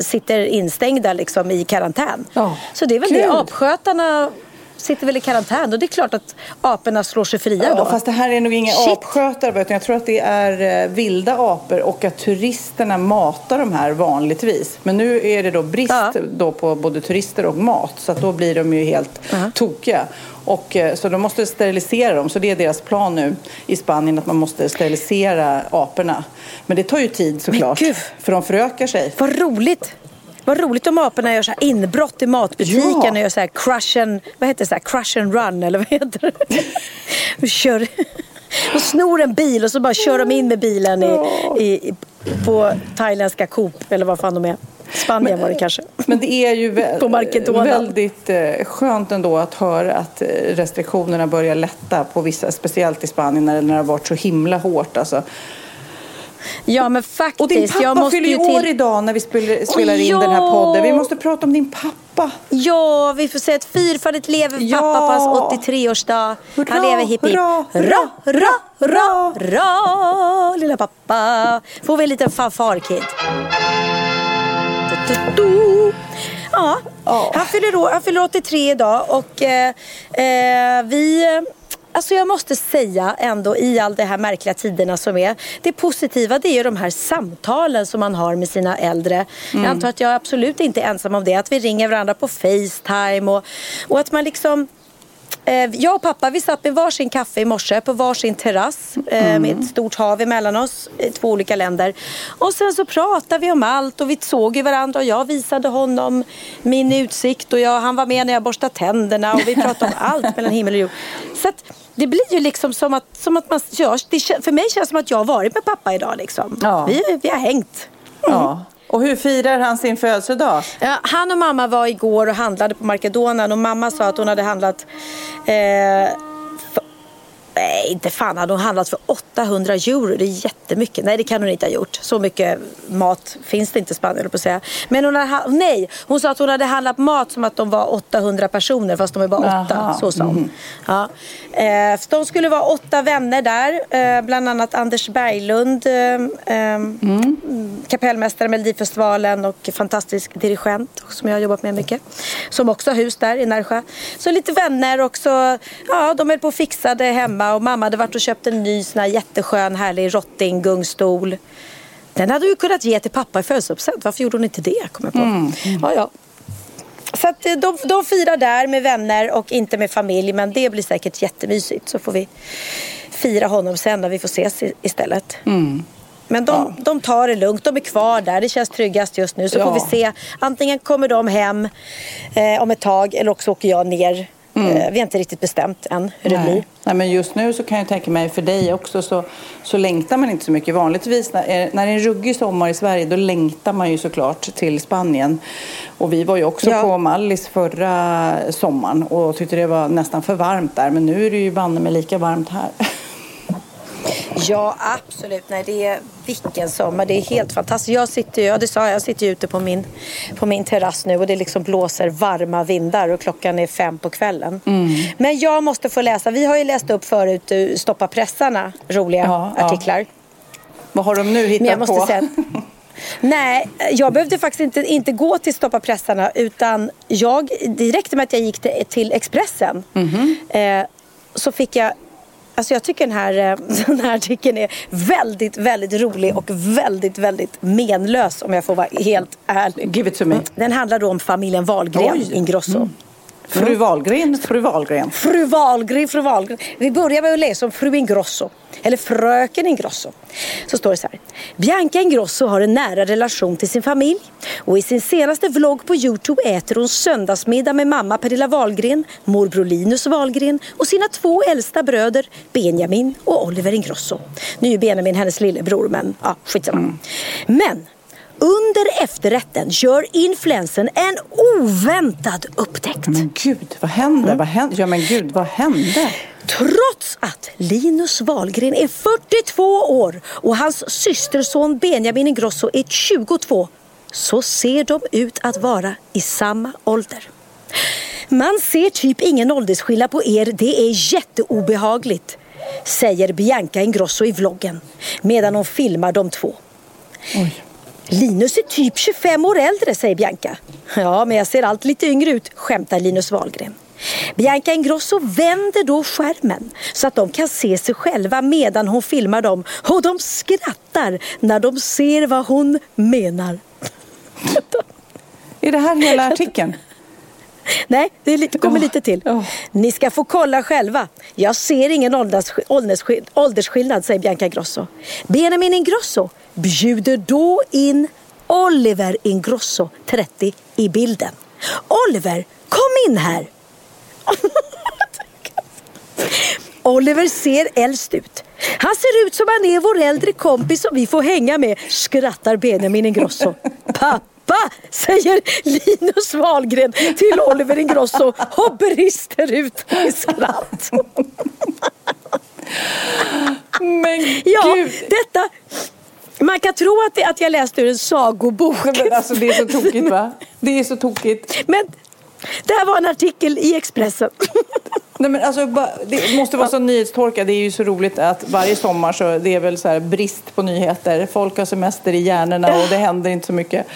sitter instängda liksom i karantän. Så det är väl Kul. det. Apskötarna sitter väl i karantän och det är klart att aporna slår sig fria Ja, då. fast det här är nog inga Shit. apskötare, utan jag tror att det är eh, vilda apor och att turisterna matar de här vanligtvis. Men nu är det då brist Ja. då på både turister och mat, så att då blir de ju helt tokiga. Och, eh, så de måste sterilisera dem, så det är deras plan nu i Spanien, att man måste sterilisera aporna. Men det tar ju tid såklart, för de förökar sig. Vad roligt! Vad roligt om aporna gör så här inbrott i matbutiken Ja. och gör så här crush and, vad heter det, så här, crush and run eller vad heter det? Kör, och snor en bil och så bara kör de in med bilen i, i, på thailändska Coop eller vad fan de är. Spanien var det kanske. Men det är ju vä- väldigt eh, skönt ändå att höra att eh, restriktionerna börjar lätta på vissa, speciellt i Spanien när, när det har varit så himla hårt. Alltså. Ja men faktiskt. Och din jag pappa måste fyller ju år till... idag när vi spelar, spelar in den här ja! podden. Vi måste prata om din pappa. Ja, vi får säga ett fyrfaldigt lever Ja! pappa på hans 83-årsdag. Hurra, Han lever hipp hipp. hurra, Hurra, hurra, hurra, lilla pappa. Får vi en liten fanfarkid. Ja, Ja. han fyller, år, han fyller 83 idag och eh, eh, vi... Alltså jag måste säga ändå i all de här märkliga tiderna som är. Det positiva det är ju de här samtalen som man har med sina äldre. Jag antar att jag absolut inte är ensam om det. Att vi ringer varandra på Facetime och, och att man liksom Eh, Jag och pappa vi satt med varsin kaffe i morse på varsin terrass eh, med ett stort hav emellan oss i två olika länder. Och sen så pratade vi om allt och vi såg ju varandra och jag visade honom min utsikt och jag, han var med när jag borstade tänderna och vi pratade om allt mellan himmel och jord. Så att det blir ju liksom som att, som att man, ja, det, för mig känns det som att jag har varit med pappa idag liksom. Ja. Vi, vi har hängt. Ja. Och hur firar han sin födelsedag? Ja, han och mamma var igår och handlade på Markedonen och mamma sa att hon hade handlat eh, Nej, inte fan hade hon handlat för 800 euro. Det är jättemycket. Nej, det kan hon inte ha gjort. Så mycket mat finns det inte i Spanien, på att säga. Men hon hade, nej, hon sa att hon hade handlat mat som att de var 800 personer fast de är bara åtta. Aha, Så sa hon. Ja. Eh, de skulle vara åtta vänner där. Eh, bland annat Anders Berglund, eh, eh, kapellmästare med Melodifestivalen och fantastisk dirigent som jag har jobbat med mycket. Som också har hus där i Närsjö. Så lite vänner också. Ja, de höll på och fixade hemma och mamma hade varit och köpt en ny sån här jätteskön härlig rotting-gungstol. Den hade du kunnat ge till pappa i födelsedagspresent. Varför gjorde hon inte det? Kom jag på. Ja, ja. Så att eh, de, de firar där med vänner och inte med familj. Men det blir säkert jättemysigt. Så får vi fira honom sen när vi får ses istället. Men de, de tar det lugnt. De är kvar där. Det känns tryggast just nu. Så Ja. får vi se. Antingen kommer de hem eh, om ett tag eller också åker jag ner. Eh, vi har inte riktigt bestämt än hur det blir. Nej. Nej, men just nu så kan jag tänka mig för dig också så, så längtar man inte så mycket. Vanligtvis när, eh, när det är en ruggig sommar i Sverige då längtar man ju såklart till Spanien. Och vi var ju också Ja. på Mallis förra sommaren och tyckte det var nästan för varmt där. Men nu är det ju banne mig lika varmt här. Ja, absolut. Nej, det är vilken sommar. Det är helt fantastiskt. Jag sitter ju, ja, det sa jag, jag sitter ju ute på min, på min terrass nu och det liksom blåser varma vindar och klockan är fem på kvällen. Mm. Men jag måste få läsa. Vi har ju läst upp förut eh, Stoppa pressarna, roliga Ja, ja. artiklar. Vad har de nu hittat på? säga Nej, jag behövde faktiskt inte, inte gå till Stoppa pressarna utan jag, det räckte med att jag gick till, till Expressen. Mhm. Eh, så fick jag Alltså jag tycker den här, eh, den här artikeln är väldigt, väldigt rolig och väldigt, väldigt menlös om jag får vara helt ärlig. Give it to me. Den handlar då om familjen Wahlgren, Oj. Ingrosso. Fru Wahlgren, fru Wahlgren. Fru Wahlgren, fru Wahlgren. Vi börjar med att läsa om fru Ingrosso. Eller fröken Ingrosso. Så står det så här. Bianca Ingrosso har en nära relation till sin familj. Och i sin senaste vlogg på Youtube äter hon söndagsmiddag med mamma Pernilla Wahlgren, morbror Linus Wahlgren och sina två äldsta bröder Benjamin och Oliver Ingrosso. Nu är Benjamin hennes lillebror men ja, skitsamma. Men under efterrätten gör influensen en oväntad upptäckt. Men gud, vad hände? Vad hände? Ja men gud, vad hände? Trots att Linus Wahlgren är 42 år och hans systerson Benjamin Ingrosso är 22 så ser de ut att vara i samma ålder. Man ser typ ingen åldersskillnad på er, det är jätteobehagligt säger Bianca Ingrosso i vloggen medan hon filmar de två. Oj. Linus är typ 25 år äldre, säger Bianca. Ja, men jag ser allt lite yngre ut, skämtar Linus Wahlgren. Bianca Ingrosso vänder då skärmen så att de kan se sig själva medan hon filmar dem och de skrattar när de ser vad hon menar. Är det här hela artikeln? Nej, det kommer lite till. Ni ska få kolla själva. Jag ser ingen ålders, åldersskill, åldersskillnad, säger Bianca Ingrosso. Benjamin Ingrosso bjuder då in Oliver Ingrosso, 30, i bilden. Oliver, kom in här! Oliver ser äldst ut. Han ser ut som han är vår äldre kompis som vi får hänga med, skrattar Benjamin Ingrosso. Pappa, säger Linus Wahlgren till Oliver Ingrosso och brister ut i skratt. Men Ja, gud! detta... Man kan tro att, det, att jag läste ur en sagobok. Men alltså det är så tokigt va? Det är så tokigt. Men det här var en artikel i Expressen. Nej, men alltså, det måste vara så nyhetstorka. Det är ju så roligt att varje sommar så det är väl så brist på nyheter. Folk har semester i hjärnorna och det händer inte så mycket.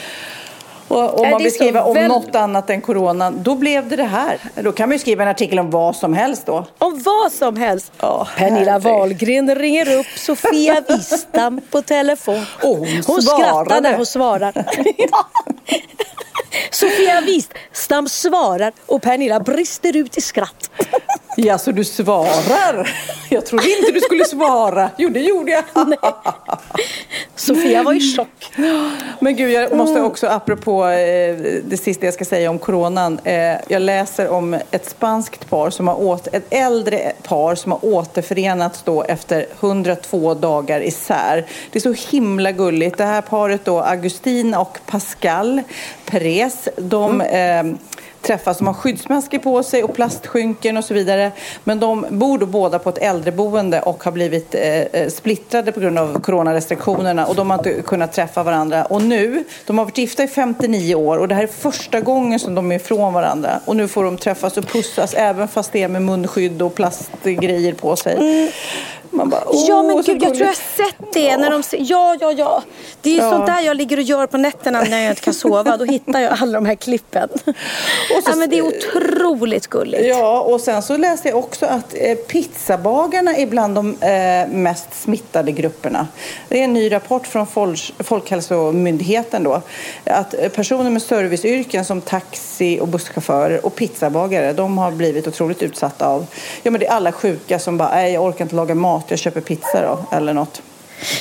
Och om Nej, man vill skriva om väl- något annat än coronan, då blev det det här. Då kan man ju skriva en artikel om vad som helst då. Om vad som helst. Ja, Pernilla. Wahlgren ringer upp Sofia Wistam på telefon. Och hon hon skrattar när hon svarar. Sofia Wistam svarar och Pernilla brister ut i skratt. Ja, så du svarar? Jag trodde inte du skulle svara. Jo, det gjorde jag. Sofia var i chock. Men gud, jag måste också, apropå eh, det sista jag ska säga om coronan. Eh, jag läser om ett spanskt par, som har åter, ett äldre par som har återförenats då efter 102 dagar isär. Det är så himla gulligt. Det här paret då, Agustin och Pascal Perez, de eh, träffas. De har skyddsmasker på sig och plastskynken och så vidare. Men de bor då båda på ett äldreboende och har blivit eh, splittrade på grund av coronarestriktionerna och de har inte kunnat träffa varandra. Och nu, de har varit gifta i 59 år och det här är första gången som de är ifrån varandra. Och nu får de träffas och pussas även fast det är med munskydd och plastgrejer på sig. Mm. Man bara, åh, Ja men gud, jag tror jag har sett det. När de, ja, ja, ja. Det är Ja. sånt där jag ligger och gör på nätterna när jag inte kan sova. Då hittar jag alla de här klippen. Och så- ja, men det är otroligt gulligt. Ja, och sen så läste jag också att eh, pizzabagarna är bland de eh, mest smittade grupperna. Det är en ny rapport från Folks, Folkhälsomyndigheten då. Att personer med serviceyrken som taxi och busschaufförer och pizzabagare, de har blivit otroligt utsatta av, ja men det är alla sjuka som bara, nej jag orkar inte laga mat, jag köper pizza då, eller något.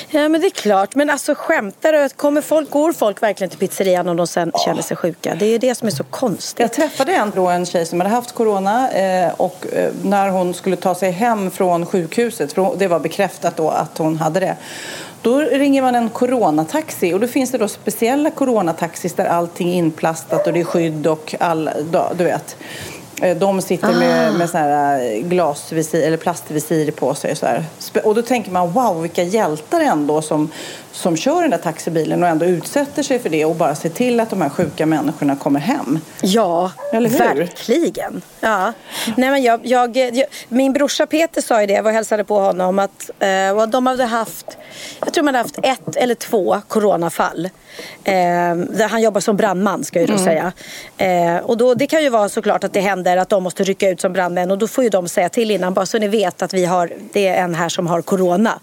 Ja men det är klart. Men alltså skämtar du? Kommer folk, går folk verkligen till pizzerian om de sen känner sig sjuka? Det är det som är så konstigt. Jag träffade en, då, en tjej som hade haft corona eh, och eh, när hon skulle ta sig hem från sjukhuset, för det var bekräftat då att hon hade det. Då ringer man en coronataxi och då finns det då speciella coronataxis där allting är inplastat och det är skydd och all, då, du vet. Eh, De sitter med, med såna här glasvisir eller plastvisir på sig. Så här. Och då tänker man wow vilka hjältar ändå som, som kör den där taxibilen och ändå utsätter sig för det och bara ser till att de här sjuka människorna kommer hem. Ja, verkligen. Ja. Nej, men jag, jag, jag, min brorsa Peter sa ju det, jag var och hälsade på honom, att eh, de hade haft, jag tror man hade haft ett eller två coronafall. Eh, där han jobbar som brandman ska jag ju då säga. Eh, och då, det kan ju vara såklart att det händer att de måste rycka ut som brandmän och då får ju de säga till innan, bara så ni vet att vi har, det är en här som har corona.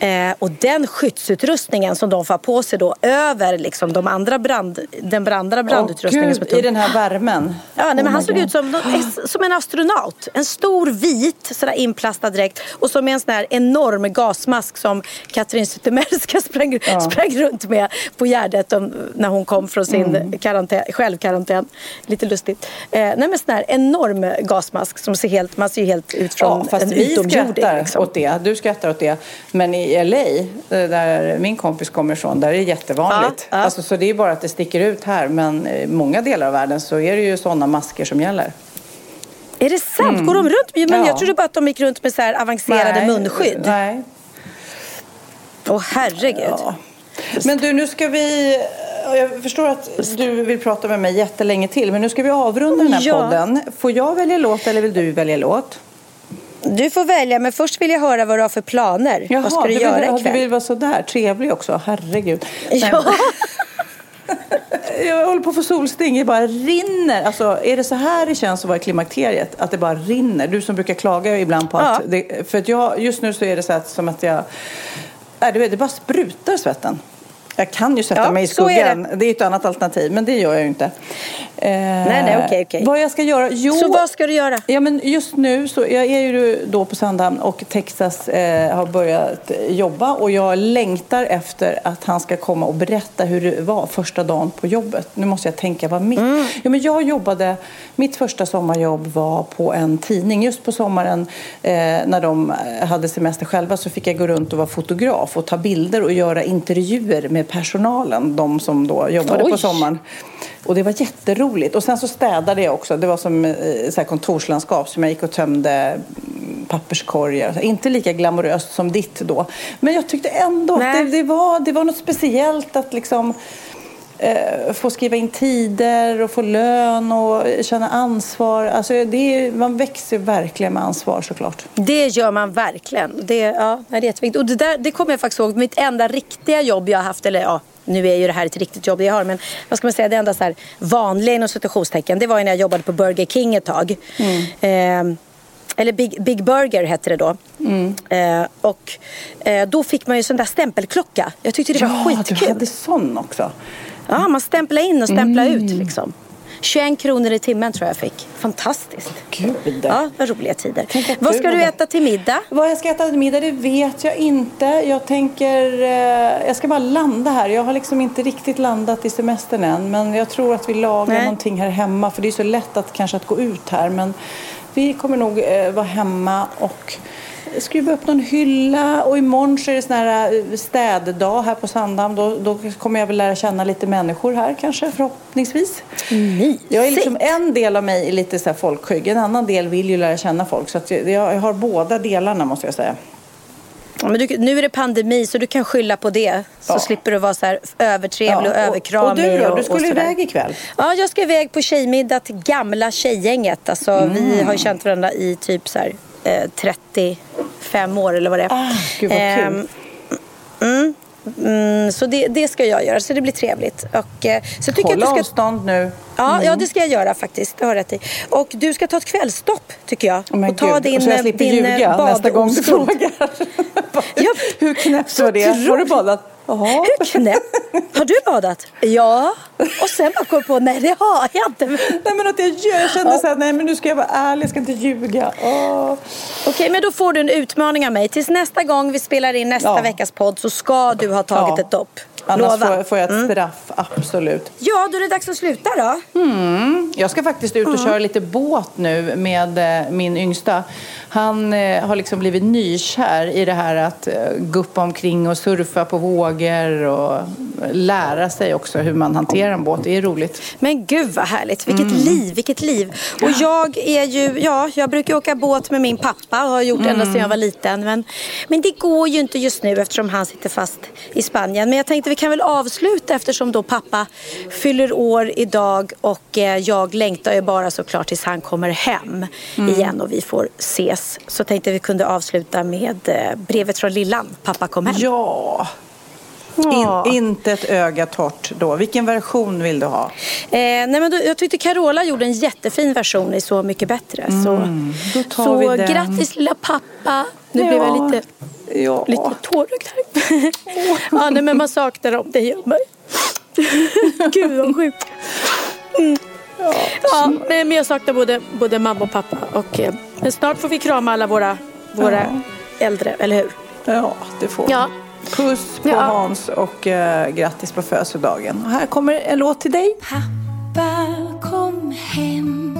Eh, och den skyddsutrustningen som de får på sig då över liksom de andra brand, den andra brandutrustningen är Gud. I den här värmen. Ja, nej, men Oh han såg God. ut som, som en astronaut. En stor vit sådär inplastad dräkt och så med en sån här enorm gasmask som Katrin Zytomierska sprang, sprang runt med på Gärdet om, när hon kom från sin Mm. karantän, självkarantän. Lite lustigt. Eh, nej men sån här enorm gasmask som ser helt, man ser helt ut från Ja, fast en vi utomjording. skrattar Liksom. åt det. Du skrattar åt det. Men i LA, eh, där min kompis kommer ifrån, där är det jättevanligt. Ja, ja. Alltså, så det är bara att det sticker ut här. Men i många delar av världen så är det ju sådana masker som gäller. Är det sant? Går de runt med? Men Ja. jag trodde bara att de gick runt med så avancerade Nej, munskydd. Nej. Åh herregud. Ja. Men du, nu ska vi... Jag förstår att du vill prata med mig jättelänge till, men nu ska vi avrunda den här Ja. podden. Får jag välja låt eller vill du välja låt? Du får välja, men först vill jag höra vad du har för planer. vad ska du, vill, göra ja, ikväll? Du vill vara sådär trevlig också, herregud. Ja. Jag håller på att få solsting, det bara rinner. Alltså, är det så här det känns att vara i klimakteriet? Att det bara rinner? Du som brukar klaga ibland på att... Ja. Det, för att jag, just nu så är det så att, som att jag... Nej, du det bara sprutar svetten. Jag kan ju sätta Ja, mig i skuggan. det. Det. är ett annat alternativ, men det gör jag ju inte. Eh, Nej, nej, okej, okej. Vad jag ska göra? Jo, Så vad ska du göra? Ja, men just nu så jag är ju då på Sandhamn och Texas eh, har börjat jobba och jag längtar efter att han ska komma och berätta hur det var första dagen på jobbet. Nu måste jag tänka, vad mitt? Mm. Ja, men jag jobbade, mitt första sommarjobb var på en tidning. Just på sommaren eh, när de hade semester själva så fick jag gå runt och vara fotograf och ta bilder och göra intervjuer med personalen, de som då jobbade Oj. på sommaren. Och det var jätteroligt. Och sen så städade jag också. Det var som eh, så kontorslandskap som jag gick och tömde mm, papperskorgar. Inte lika glamoröst som ditt då. Men jag tyckte ändå att Nej. det, det, var, det var något speciellt att liksom eh, få skriva in tider och få lön och känna ansvar. Alltså det är, man växer verkligen med ansvar såklart. Det gör man verkligen. Det, ja, det är jätteviktigt. Och det, där, det kommer jag faktiskt ihåg. Mitt enda riktiga jobb jag har haft, eller ja, nu är ju det här ett riktigt jobb jag har, men vad ska man säga, det enda så här vanliga inom citationstecken, det var ju när jag jobbade på Burger King ett tag. Eh, eller Big, Big Burger hette det då. Eh, och eh, då fick man ju sån där stämpelklocka. Jag tyckte det var ja, skitkul. du hade sån också. Ja, man stämplar in och stämplar ut liksom. 21 kronor i timmen tror jag fick. Fantastiskt. Gud. Ja, vad roliga tider. Vad ska du äta till middag? Vad jag ska äta till middag det vet jag inte. Jag tänker, eh, jag ska bara landa här. Jag har liksom inte riktigt landat i semestern än. Men jag tror att vi lagar Nej. någonting här hemma. För det är så lätt att kanske att gå ut här. Men vi kommer nog eh, vara hemma och skruva upp någon hylla. Och imorgon så är det sån här eh, städdag här på Sandhamn. Då, då kommer jag väl lära känna lite människor här kanske förhoppningsvis. Jag är liksom, en del av mig är lite så här folkskygg. En annan del vill ju lära känna folk. Så att jag, jag har båda delarna måste jag säga. Men du, nu är det pandemi så du kan skylla på det. Så Ja. slipper du vara så här övertrevlig och, Ja, överkramig. Och du då? och- Du och skulle iväg ikväll. Ja, jag ska iväg på tjejmiddag till gamla tjejgänget. Alltså, Vi har känt varandra i typ så här, eh, 35 år eller vad det är. Ah, gud vad kul. Ehm, mm, mm, så det, det ska jag göra, så det blir trevligt. Och, eh, så tycker Håll att du ska... avstånd nu. Ja, ja, det ska jag göra faktiskt. Det har rätt i. Och du ska ta ett kvällstopp, tycker jag. Oh, och ta Gud. din, och så jag eh, slipper din eh, ljuga nästa gång du frågar. Ja. Hur knäppt var det? Har du badat? Jaha. Hur knäpp? Har du badat? Ja. Och sen bara kom på, nej det har jag inte. Nej men att jag, jag kände så här, nej men nu ska jag vara ärlig, jag ska inte ljuga. Åh. Okej, men då får du en utmaning av mig. Tills nästa gång vi spelar in nästa Ja. veckas podd så ska du ha tagit Ja. ett dopp. Annars Lova. får, får jag ett straff, absolut. Ja, då är det dags att sluta då. Jag ska faktiskt ut och köra lite båt nu med eh, min yngsta. Han eh, har liksom blivit nykär i det här att eh, guppa omkring och surfa på vågor och lära sig också hur man hanterar en båt. Det är roligt. Men gud vad härligt. Vilket Mm. liv, vilket liv. Och jag är ju, ja, jag brukar åka båt med min pappa och har gjort ända sedan jag var liten. Men, men det går ju inte just nu eftersom han sitter fast i Spanien. Men jag tänkte vi kan väl avsluta eftersom då pappa fyller år idag och eh, jag längtar ju bara såklart tills han kommer hem igen och vi får ses. Så tänkte vi kunde avsluta med eh, brevet från Lillan. Pappa kom hem. Ja. Ja. In, inte ett öga torrt då. Vilken version vill du ha? Eh, nej men då, jag tyckte Carola gjorde en jättefin version i Så mycket bättre. Så, tar så den. grattis lilla pappa. Nu blev jag lite, Ja. lite tårögd här. ja, nej, men man saknar dem, det gör man. Gud vad sjukt. Mm. Ja, nej, men jag saknar både, både mamma och pappa. Och, eh, men snart får vi krama alla våra, våra äldre, eller hur? Ja, det får Ja. Puss på Ja. Hans och eh, grattis på födelsedagen. Och här kommer en låt till dig. Pappa kom hem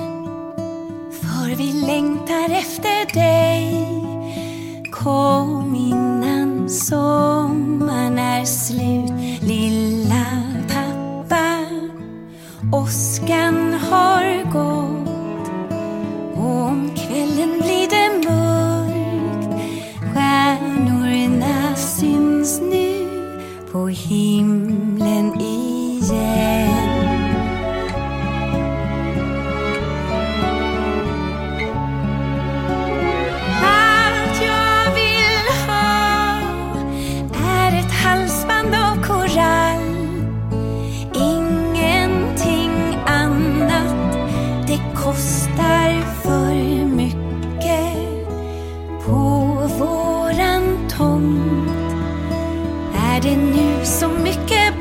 För vi längtar efter dig Kom innan sommaren är slut Lilla pappa. Åskan har gått Och om kvällen blir det mörkt. Stjärnorna syns nu på himlen igen.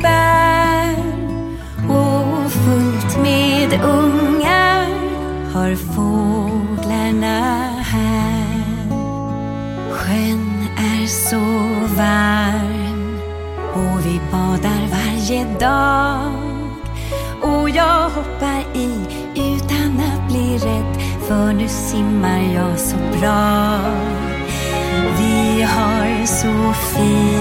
Bär och fullt med ungar har fåglarna här. Sjön är så varm och vi badar varje dag. Och jag hoppar i utan att bli rädd för nu simmar jag så bra. Vi har så fint